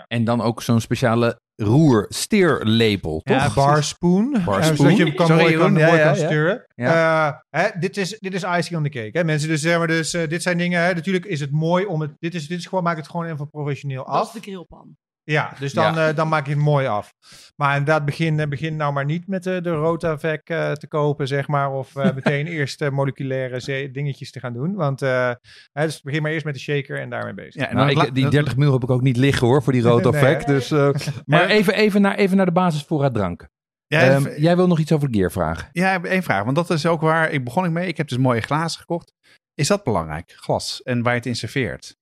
En dan ook zo'n speciale roer, steerlepel, toch? Ja, Toch? Bar spoon. Bar Eh, spoon. Zodat je hem kan, Sorry, mooi kan. Ja, mooi ja, kan ja. sturen. Eh, hè, dit, is, dit is icing on the cake. Hè? Mensen, dus, zeg maar, dus, eh, dit zijn dingen. Hè? Natuurlijk is het mooi om het. Dit is, dit is gewoon, maak het gewoon even professioneel Dat is af. de grillpan. Ja, dus dan, eh, dan maak je het mooi af. Maar inderdaad, begin, eh, begin nou maar niet met eh, de Rotavec eh, te kopen, zeg maar. Of eh, [laughs] meteen eerst eh, moleculaire dingetjes te gaan doen. Want eh, hè, dus begin maar eerst met de shaker en daarmee bezig. Ja, en Nou, ik, die 30 mil heb ik ook niet liggen hoor, voor die Rotavec. [laughs] Nee, dus, eh, [laughs] maar even, even, naar, even naar de basisvoorraad drank. Ja, Ehm, even- jij wil nog iets over de gear vragen? ja, ik heb één vraag. Want dat is ook waar ik begon ik mee. Ik heb dus mooie glazen gekocht. Is dat belangrijk? Glas. En waar je het in serveert.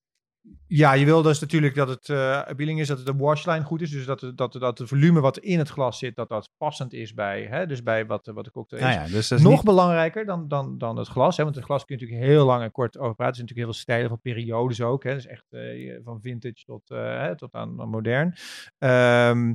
Ja, je wil dus natuurlijk dat het uh, is dat het de washline goed is. Dus dat, het- dat, dat het volume wat in het glas zit, dat dat passend is bij, hè, dus bij wat, wat de cocktail is. Nou ja, dus dat is Nog niet- belangrijker dan, dan, dan het glas. Hè? Want het glas kun je natuurlijk heel lang en kort over praten. Er zijn natuurlijk heel veel stijlen van periodes ook. Hè? Dus echt eh, van vintage tot, eh, hè, tot aan, aan modern. Ehm,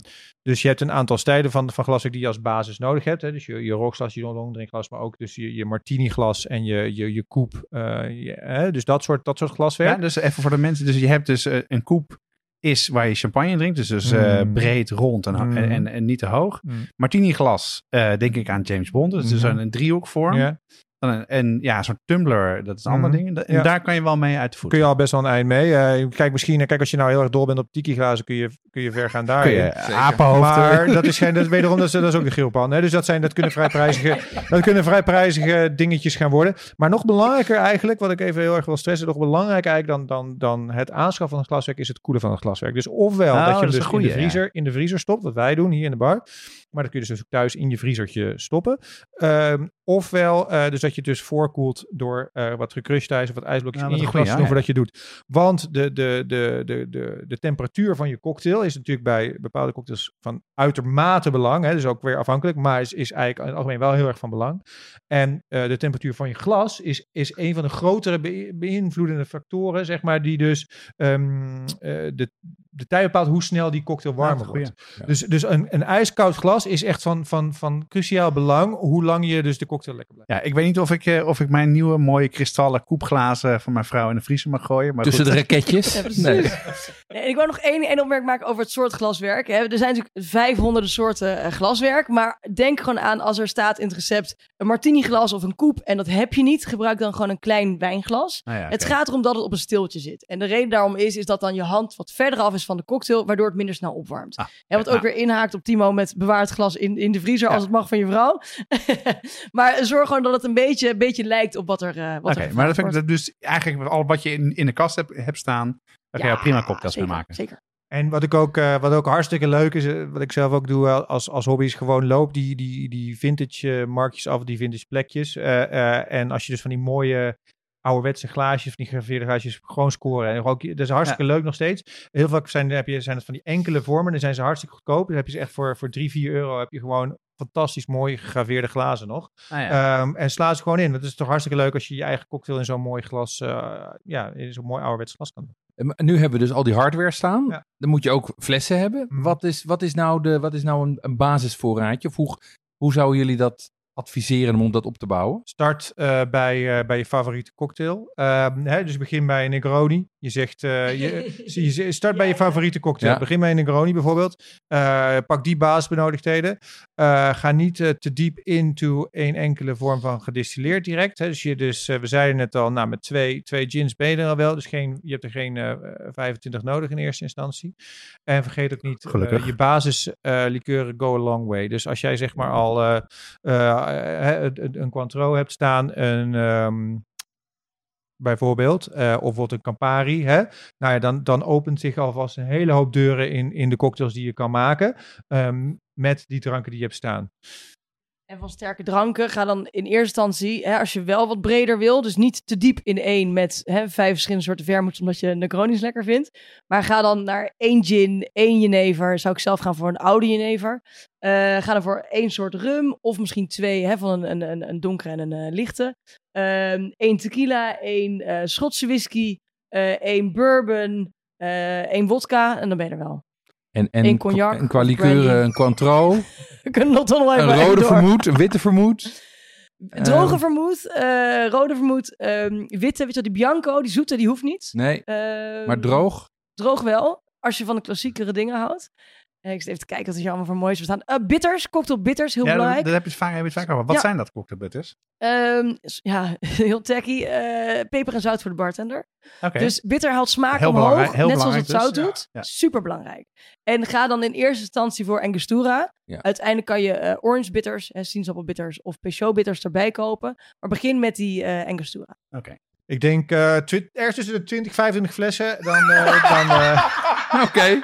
dus je hebt een aantal stijlen van, van glaswerk die je als basis nodig hebt. Hè? Dus je, je rookglas, je longdrinkglas, maar ook dus je, je martini glas en je, je, je koep. eh, je- hè? Dus dat soort, dat soort glaswerk. Ja, dus even voor de mensen. Dus je hebt dus eh, een koep is waar je champagne in drinkt. Dus, dus eh, Mm. breed, rond en, Mm. en, en, en niet te hoog. Mm. Martini glas, denk ik aan James Bond. Dus, dus Mhm. een, een driehoekvorm. Ja. Een- En ja, zo'n tumbler, dat is een ander Mhm. ding. En Ja. daar kan je wel mee uit de voet. Kun je al best wel een eind mee. Eh, kijk, misschien, kijk, als je nou heel erg dol bent op tiki glazen, kun je, kun je ver gaan daar. Apenhoofden. Maar dat is geen, dat, wederom, dat is, dat is ook de grillpan. Hè? Dus dat, zijn, dat, kunnen vrij prijzige, [laughs] dat kunnen vrij prijzige dingetjes gaan worden. Maar nog belangrijker eigenlijk, wat ik even heel erg wil stressen, nog belangrijker eigenlijk dan, dan, dan het aanschaffen van het glaswerk, is het koelen van het glaswerk. Dus ofwel Oh, dat je dat hem is dus een goeie, in, de vriezer, in de vriezer stopt, wat wij doen hier in de bar. Maar dat kun je dus ook thuis in je vriezertje stoppen. Ehm, ofwel eh, dus dat je het dus voorkoelt door eh, wat gecrushed ijs of wat ijsblokjes Ja, in dat je glas doen ja, voordat je doet. Want de, de, de, de, de, de temperatuur van je cocktail is natuurlijk bij bepaalde cocktails van uitermate belang. Hè, dus ook weer afhankelijk, maar is, is eigenlijk in het algemeen wel heel erg van belang. En eh, de temperatuur van je glas is, is een van de grotere be- beïnvloedende factoren, zeg maar, die dus ehm, eh, de, de tijd bepaalt hoe snel die cocktail warmer wordt. Ja. Dus, dus een, een ijskoud glas is echt van, van, van cruciaal belang, hoe lang je dus de cocktail lekker blijft. Ja, ik weet niet of ik, eh, of ik mijn nieuwe mooie kristallen koepglazen van mijn vrouw in de vriezer mag gooien. Maar Tussen goed. de raketjes. [laughs] Ja, nee. Nee, ik wou nog één, één opmerking maken over het soort glaswerk. Hè. Er zijn natuurlijk vijfhonderden soorten eh, glaswerk. Maar denk gewoon aan als er staat in het recept een martini glas of een koep. En dat heb je niet. Gebruik dan gewoon een klein wijnglas. Nou ja, Het gaat erom dat het op een stiltje zit. En de reden daarom is, is dat dan je hand wat verder af is van de cocktail, waardoor het minder snel opwarmt. Ah, en wat ook weer inhaakt op Timo met bewaar het glas in, in de vriezer Ja. als het mag van je vrouw. [laughs] maar zorg gewoon dat het een beetje, een beetje lijkt op wat er uh, wat Oké, maar dat vind ik wordt. dat dus eigenlijk al wat je in, in de kast hebt, hebt staan, daar kan je Ja, al prima cocktails zeker, mee maken. Zeker. En wat ik ook, eh, wat ook hartstikke leuk is, eh, wat ik zelf ook doe als, als hobby, is gewoon loop die, die, die vintage markjes af, die vintage plekjes. Eh, eh, en als je dus van die mooie ouderwetse glaasjes, van die graveerde glaasjes, gewoon scoren. En ook, dat is hartstikke leuk nog steeds. Heel vaak zijn, heb je, zijn het van die enkele vormen, dan zijn ze hartstikke goedkoop. Dan heb je ze echt voor, voor 3, 4 euro, heb je gewoon fantastisch mooi gegraveerde glazen nog. Ah, ja. Ehm, en sla ze gewoon in. Dat is toch hartstikke leuk als je je eigen cocktail in zo'n mooi glas, eh, ja, in zo'n mooi ouderwets glas kan doen. Eh, Nu hebben we dus al die hardware staan. Ja. Dan moet je ook flessen hebben. Mhm. Wat, is, wat is nou, de, wat is nou een, een basisvoorraadje? Of hoe, hoe zouden jullie dat adviseren om dat op te bouwen? Start eh, bij, eh, bij je favoriete cocktail. Ehm, hè, dus begin bij een Negroni. Je zegt, eh, je, [laughs] je start bij je favoriete cocktail. Ja. Begin bij een Negroni bijvoorbeeld. Eh, pak die basisbenodigdheden. Eh, ga niet eh, te diep into één enkele vorm van gedistilleerd direct. Hè. Dus, je dus eh, we zeiden het al, nou, met twee, twee gins ben je er al wel. Dus geen, je hebt er geen eh 25 nodig in eerste instantie. En vergeet ook niet, Gelukkig. je basis eh likeuren go a long way. Dus als jij zeg maar al eh, eh, eh, een, een Cointreau hebt staan, een... ehm, bijvoorbeeld, eh, of bijvoorbeeld een Campari, hè? Nou ja, dan, dan opent zich alvast een hele hoop deuren in, in de cocktails die je kan maken ehm, met die dranken die je hebt staan. En van sterke dranken ga dan in eerste instantie, hè, als je wel wat breder wil, dus niet te diep in één met hè, vijf verschillende soorten vermoeds, omdat je Negronis lekker vindt. Maar ga dan naar één gin, één jenever. Zou ik zelf gaan voor een oude jenever. Eh, ga dan voor één soort rum, of misschien twee, hè, van een, een, een, donkere en een eh, lichte. Eén één tequila, één eh, Schotse whisky, één bourbon, één wodka en dan ben je er wel. En, en, Een cognac en qua brandy. een Cointreau, We kunnen nog dan wel even een even rode door. vermoed, een witte vermoed. [laughs] Droge Ehm. vermoed, eh, rode vermoed, ehm, witte, weet je die Bianco, die zoete, die hoeft niet. Nee, Ehm, maar droog. Droog wel, als je van de klassiekere dingen houdt. Ik zit even te kijken wat er hier allemaal voor moois bestaan. Eh bitters, cocktail bitters, heel ja, dat, belangrijk. dat heb je het vaak, heb je het vaak over. Wat Ja. zijn dat cocktailbutters? Ehm, s- ja, [laughs] heel tacky. eh, peper en zout voor de bartender. Oké. Dus bitter haalt smaak Heel omhoog, heel net zoals het belangrijk zout dus. doet. Ja, ja. Super belangrijk. En ga dan in eerste instantie voor Angostura. Ja. Uiteindelijk kan je eh, orange bitters, eh, sinaasappelbitters of Peugeot bitters erbij kopen. Maar begin met die eh Angostura. Oké. Ik denk eh ergens tussen de 20, 25 flessen, dan... eh, dan [laughs] [laughs] Oké.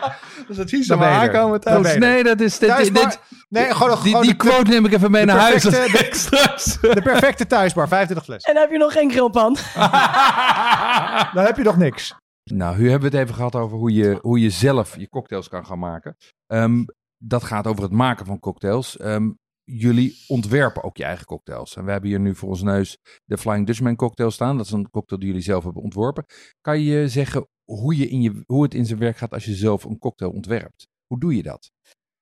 Dus het is Dan ben je er. Dan ben je er. Nee, dat is... Dit, thuisbar- dit, nee, gewoon, die gewoon die de, quote neem ik even mee naar huis. de- [laughs] de perfecte thuisbar, 25 flessen. En dan heb je nog geen grillpan. [laughs] Dan heb je nog niks. Nou, nu hebben we het even gehad over hoe je, hoe je zelf je cocktails kan gaan maken. Ehm, dat gaat over het maken van cocktails. Ehm, jullie ontwerpen ook je eigen cocktails. En we hebben hier nu voor ons neus de Flying Dutchman cocktail staan. Dat is een cocktail die jullie zelf hebben ontworpen. Kan je zeggen hoe, je in je, hoe het in zijn werk gaat als je zelf een cocktail ontwerpt? Hoe doe je dat?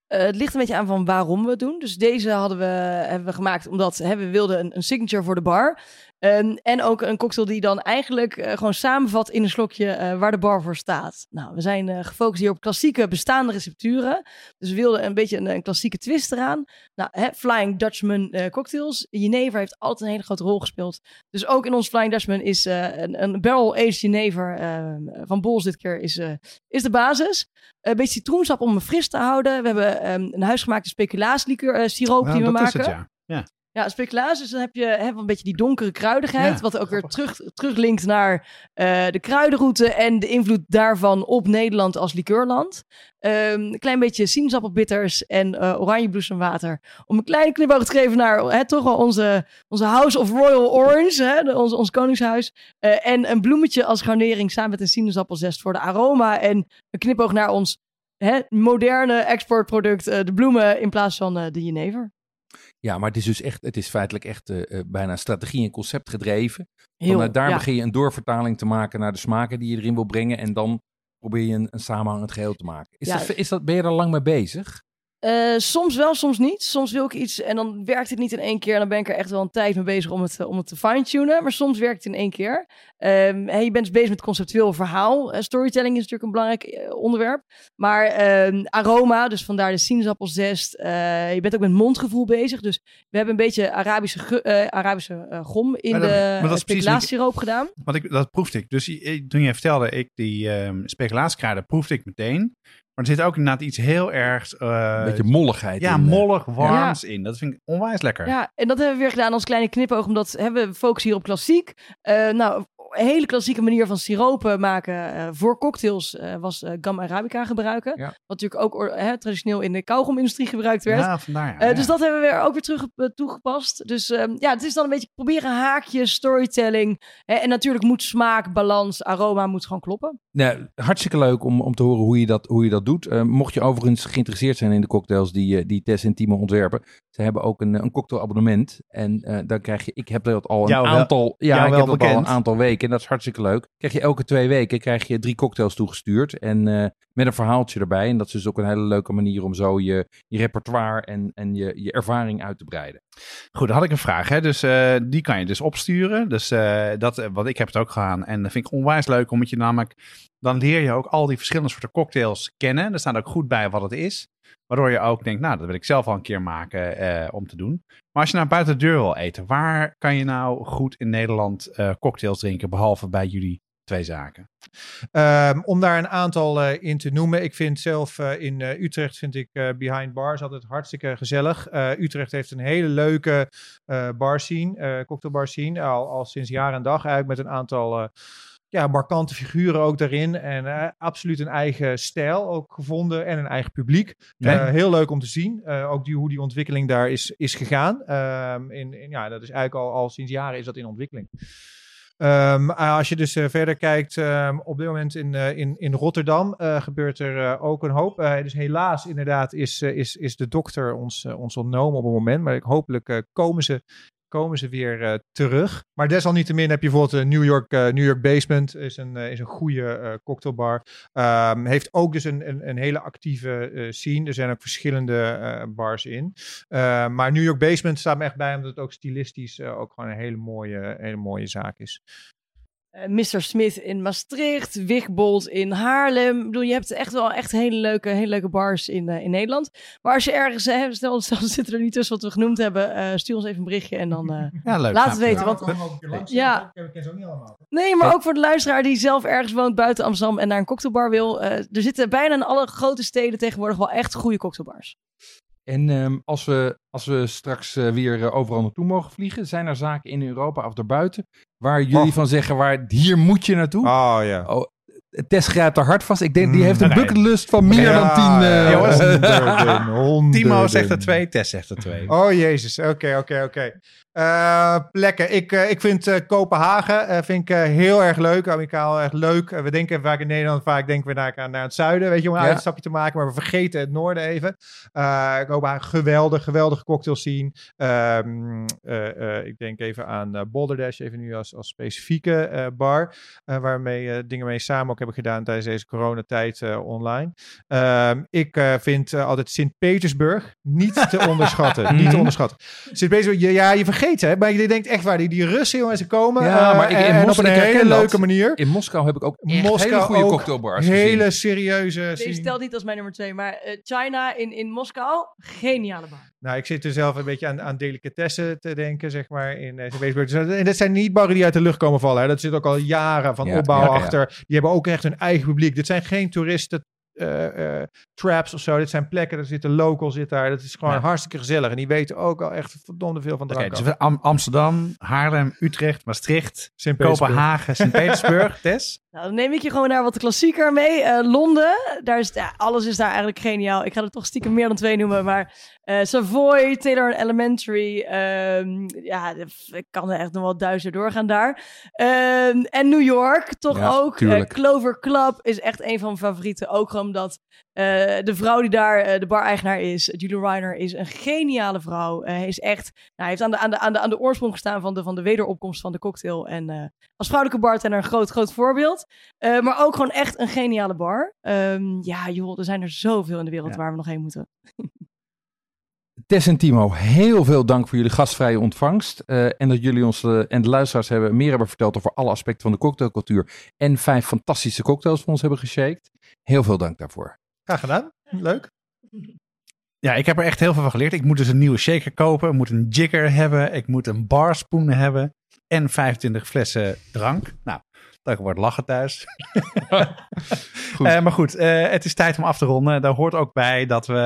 Eh, het ligt een beetje aan van waarom we het doen. Dus deze hadden we, hebben we gemaakt omdat hè, we wilden een, een signature voor de bar. Um, en ook een cocktail die dan eigenlijk uh, gewoon samenvat in een slokje uh, waar de bar voor staat. Nou, we zijn uh, gefocust hier op klassieke bestaande recepturen. Dus we wilden een beetje een, een klassieke twist eraan. Nou, hè, Flying Dutchman cocktails. Jenever heeft altijd een hele grote rol gespeeld. Dus ook in ons Flying Dutchman is een, een barrel-aged Jenever ehm, van Bols dit keer is, is de basis. Een beetje citroensap om me fris te houden. We hebben um, een huisgemaakte speculaaslieker siroop Nou, die we dat is maken. het, ja. ja. Ja, speculaas. Dus dan heb je heb een beetje die donkere kruidigheid. Ja, wat ook weer terug, teruglinkt naar uh, de kruidenroute en de invloed daarvan op Nederland als likeurland. Um, een klein beetje sinaasappelbitters en uh, oranjebloesemwater. Om een kleine knipoog te geven naar hè, toch wel onze, onze House of Royal Orange, hè, de, onze, ons koningshuis. Uh, en een bloemetje als garnering samen met een sinaasappelzest voor de aroma. En een knipoog naar ons hè, moderne exportproduct, de bloemen in plaats van de jenever. Ja, maar het is dus echt, het is feitelijk echt uh, uh, bijna strategie en concept gedreven. Heel, Vanuit daar ja. begin je een doorvertaling te maken naar de smaken die je erin wil brengen. En dan probeer je een, een samenhangend geheel te maken. Is Ja. dat, is dat, ben je er lang mee bezig? Uh, soms wel, soms niet. Soms wil ik iets en dan werkt het niet in één keer. En dan ben ik er echt wel een tijd mee bezig om het, om het te fine-tunen. Maar soms werkt het in één keer. Um, hey, je bent dus bezig met conceptueel verhaal. Uh, storytelling is natuurlijk een belangrijk uh, onderwerp. Maar um, aroma, dus vandaar de sinaasappelzest. Je bent ook met mondgevoel bezig. Dus we hebben een beetje Arabische, Arabische gom in Maar dat- de maar dat speculatiesiroop gedaan. Want ik, dat proefde ik. Dus toen je vertelde, ik die ehm speculatieskruiden proefde ik meteen. Maar er zit ook inderdaad iets heel erg... eh, Een beetje molligheid. ja, in, eh. mollig, warms in. Dat vind ik onwijs lekker. Ja, en dat hebben we weer gedaan als kleine knipoog, omdat hè, we focussen hier op klassiek. Uh, nou, hele klassieke manier van siropen maken uh, voor cocktails uh, was uh, Gam Arabica gebruiken. Ja. Wat natuurlijk ook traditioneel in de kauwgomindustrie gebruikt werd. Ja, vandaar. Ja, Uh. Dus dat hebben we weer ook weer terug uh, toegepast. Dus um, ja, het is dan een beetje proberen haakjes, storytelling. Hè, en natuurlijk moet smaak, balans, aroma moet gewoon kloppen. Nou, hartstikke leuk om, om te horen hoe je dat, hoe je dat doet. Uh, mocht je overigens geïnteresseerd zijn in de cocktails die, uh, die Tess en Timo ontwerpen. Ze hebben ook een, een cocktailabonnement. En uh, dan krijg je, ik heb dat al een Jou wel- aantal, ja, ik wel heb dat al een aantal weken. En dat is hartstikke leuk. Krijg je elke twee weken krijg je drie cocktails toegestuurd. En uh, met een verhaaltje erbij. En dat is dus ook een hele leuke manier om zo je, je repertoire en, en je, je ervaring uit te breiden. Goed, dan had ik een vraag. Hè? Dus uh, die kan je dus opsturen. Dus uh, dat, want ik heb het ook gedaan. En dat vind ik onwijs leuk, omdat je namelijk... Dan leer je ook al die verschillende soorten cocktails kennen. Er staat ook goed bij wat het is. Waardoor je ook denkt, nou, dat wil ik zelf al een keer maken uh, om te doen. Maar als je nou buiten de deur wil eten, waar kan je nou goed in Nederland uh, cocktails drinken, behalve bij jullie twee zaken? Um, om daar een aantal uh, in te noemen. Ik vind zelf in Utrecht vind ik Behind Bars altijd hartstikke gezellig. Utrecht heeft een hele leuke bar scene, cocktailbar scene. Al, al sinds jaar en dag eigenlijk met een aantal ja, markante figuren ook daarin. En uh, absoluut een eigen stijl ook gevonden en een eigen publiek. Nee. Uh, heel leuk om te zien. Uh, ook die, hoe die ontwikkeling daar is, is gegaan. Um, in, in, ja, dat is eigenlijk al, al sinds jaren is dat in ontwikkeling. Um, als je dus verder kijkt, um, op dit moment in, in, in Rotterdam gebeurt er ook een hoop. dus helaas, inderdaad, is, is, is de dokter ons, ons ontnomen op een moment. Maar hopelijk komen ze komen ze weer uh, terug. Maar desalniettemin heb je bijvoorbeeld uh, New York, uh, New York Basement, is een, is een goede cocktailbar. Um, heeft ook dus een, een, hele actieve scene. Er zijn ook verschillende bars in. maar New York Basement staat me echt bij, omdat het ook stilistisch ook gewoon een hele mooie, hele mooie zaak is. Uh, Mr. Smith in Maastricht, Wigbold in Haarlem. Ik bedoel, je hebt echt wel echt hele leuke, hele leuke bars in, uh, in Nederland. Maar als je ergens, uh, stel, stel [laughs] zitten er niet tussen wat we genoemd hebben, stuur ons even een berichtje en dan ja, leuk, laat het weten. Want, ja, ik ken ze ook niet allemaal. Nee, maar ook voor de luisteraar die zelf ergens woont buiten Amsterdam en naar een cocktailbar wil. er zitten bijna in alle grote steden tegenwoordig wel echt goede cocktailbars. En um, als, we, als we straks uh, weer uh, overal naartoe mogen vliegen, zijn er zaken in Europa of daarbuiten waar jullie oh. van zeggen, waar, hier moet je naartoe? Oh ja. Oh, Tess grijpt er hard vast. Ik denk, die heeft een nee. bucketlist van meer ja, dan tien. Uh, jongens, honderden, [laughs] honderden. Timo zegt er twee, Tess zegt er twee. Oh jezus, oké, okay, oké, okay, oké. Eh, plekken. Ik, eh, ik vind eh, Kopenhagen vind ik, heel erg leuk. Amerikaal erg leuk. We denken vaak in Nederland, vaak denken we naar, naar het zuiden, weet je, om een Ja. uitstapje te maken. Maar we vergeten het noorden even. Eh Kopenhagen, geweldig, geweldige cocktails zien. Ehm, eh, eh, ik denk even aan Boulder Dash, even nu als, als specifieke bar. waarmee dingen mee samen ook hebben gedaan tijdens deze coronatijd online. Ehm, ik vind altijd Sint-Petersburg niet te [laughs] onderschatten. niet te onderschatten. Sint-Petersburg, ja, je vergeet hè, maar je denkt echt waar, die, die Russen jongens, ze komen. Ja, eh, maar ik- in en op Moskou- een hele dat. leuke manier. In Moskou heb ik ook echt Moskou hele goede ook cocktailbars Hele gezien. serieuze... Deze scene. stelt niet als mijn nummer twee, maar eh, China in, in Moskou, geniale bar. Nou, ik zit er zelf een beetje aan, aan delicatessen te denken, zeg maar, in uh, Sint-Petersburg. Dus, en dat zijn niet barren die uit de lucht komen vallen. Hè. Dat zit ook al jaren van Ja, opbouw ja, ja. achter. Die hebben ook echt hun eigen publiek. Dit zijn geen toeristen eh, eh, traps of zo. Dit zijn plekken, er zitten local zit daar. Dat is gewoon Ja. hartstikke gezellig. En die weten ook al echt verdomde veel van drank dus Am- Amsterdam, Haarlem, Utrecht, Maastricht. Kopenhagen, Sint-Petersburg, [laughs] Tess. Nou, dan neem ik je gewoon naar wat klassieker mee. Eh, Londen, daar is, ja, alles is daar eigenlijk geniaal. Ik ga er toch stiekem meer dan twee noemen, maar eh, Savoy, Taylor Elementary, ehm, ja, ik kan er echt nog wel duizend doorgaan daar. Ehm, en New York, toch Ja, ook. Eh. Clover Club is echt een van mijn favorieten. Ook omdat de vrouw die daar de bar-eigenaar is, Julie Reiner, is een geniale vrouw. Hij is echt, nou, hij heeft aan de, aan, de, aan, de, aan de oorsprong gestaan van de, van de wederopkomst van de cocktail. En als vrouwelijke bartender een groot, groot voorbeeld. Eh, maar ook gewoon echt een geniale bar. Ehm, ja, joh, er zijn er zoveel in de wereld Ja. waar we nog heen moeten. Tess en Timo, heel veel dank voor jullie gastvrije ontvangst. eh, en dat jullie ons eh, en de luisteraars hebben, meer hebben verteld over alle aspecten van de cocktailcultuur. En vijf fantastische cocktails voor ons hebben geshaked. Heel veel dank daarvoor. Graag gedaan. Leuk. [laughs] Ja, ik heb er echt heel veel van geleerd. Ik moet dus een nieuwe shaker kopen. Ik moet een jigger hebben. Ik moet een barspoon hebben. En 25 flessen drank. Nou, dat wordt lachen thuis. [laughs] Goed. Eh, maar goed, eh, het is tijd om af te ronden. Daar hoort ook bij dat we,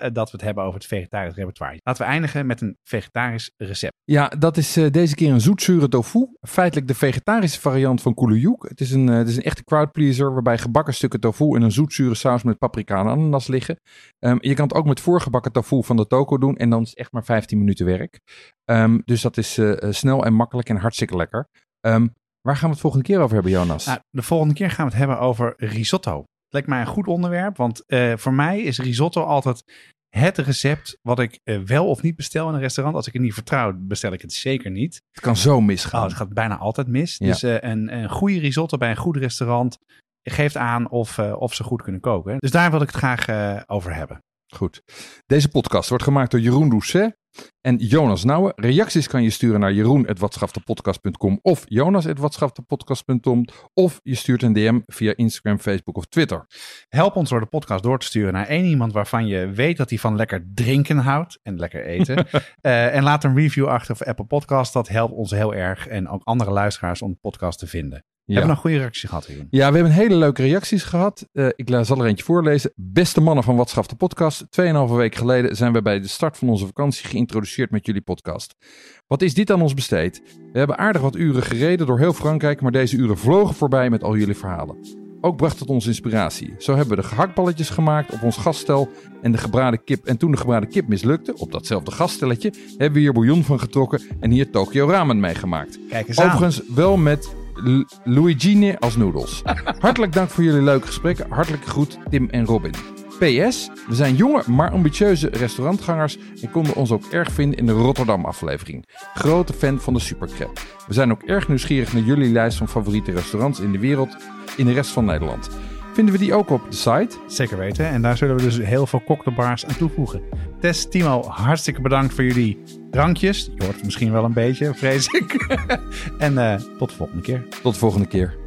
eh, dat we het hebben over het vegetarisch repertoire. Laten we eindigen met een vegetarisch recept. Ja, dat is deze keer een zoetzure tofu. Feitelijk de vegetarische variant van kulujuk. Het is een, het is een echte crowdpleaser waarbij gebakken stukken tofu in een zoetzure saus met paprika en ananas liggen. Ehm, je kan het ook met voorgebakken tofu van de toko doen en dan is het echt maar 15 minuten werk. Ehm, dus dat is snel en makkelijk en hartstikke lekker. Ehm, waar gaan we het volgende keer over hebben, Jonas? Nou, de volgende keer gaan we het hebben over risotto. Het lijkt mij een goed onderwerp, want eh, voor mij is risotto altijd het recept wat ik eh, wel of niet bestel in een restaurant. Als ik het niet vertrouw, bestel ik het zeker niet. het kan zo Oh, misgaan. het gaat bijna altijd mis. Ja. Dus eh, een, een goede risotto bij een goed restaurant geeft aan of, of ze goed kunnen koken. Dus daar wil ik het graag over hebben. Goed. Deze podcast wordt gemaakt door Jeroen Doucet en Jonas Nouwen. Reacties kan je sturen naar jeroen.watschaftepodcast.com of jonas.watschaftepodcast.com of je stuurt een DM via Instagram, Facebook of Twitter. Help ons door de podcast door te sturen naar één iemand waarvan je weet dat hij van lekker drinken houdt en lekker eten. [laughs] Eh, en laat een review achter op Apple Podcast. Dat helpt ons heel erg en ook andere luisteraars om de podcast te vinden. Hebben we nog goede reacties gehad hierin? Ja, we hebben hele leuke reacties gehad. Eh, ik zal er eentje voorlezen. Beste mannen van Watschaf de podcast. Tweeënhalve week geleden zijn we bij de start van onze vakantie geïntroduceerd met jullie podcast. Wat is dit aan ons besteed? We hebben aardig wat uren gereden door heel Frankrijk, maar deze uren vlogen voorbij met al jullie verhalen. Ook bracht het ons inspiratie. Zo hebben we de gehaktballetjes gemaakt op ons gaststel en de gebraden kip. En toen de gebraden kip mislukte, op datzelfde gaststelletje, hebben we hier bouillon van getrokken en hier Tokyo ramen meegemaakt. Kijk eens aan. Overigens wel met Luigine als noedels. Hartelijk dank voor jullie leuke gesprekken. Hartelijk groet Tim en Robin. PS, we zijn jonge maar ambitieuze restaurantgangers en konden ons ook erg vinden in de Rotterdam aflevering. Grote fan van de Supercrab. We zijn ook erg nieuwsgierig naar jullie lijst van favoriete restaurants in de wereld in de rest van Nederland. Vinden we die ook op de site? Zeker weten. En daar zullen we dus heel veel cocktailbars aan toevoegen. Tess, Timo, hartstikke bedankt voor jullie drankjes. Je hoort het misschien wel een beetje, vrees ik. [laughs] en eh, tot de volgende keer. Tot de volgende keer.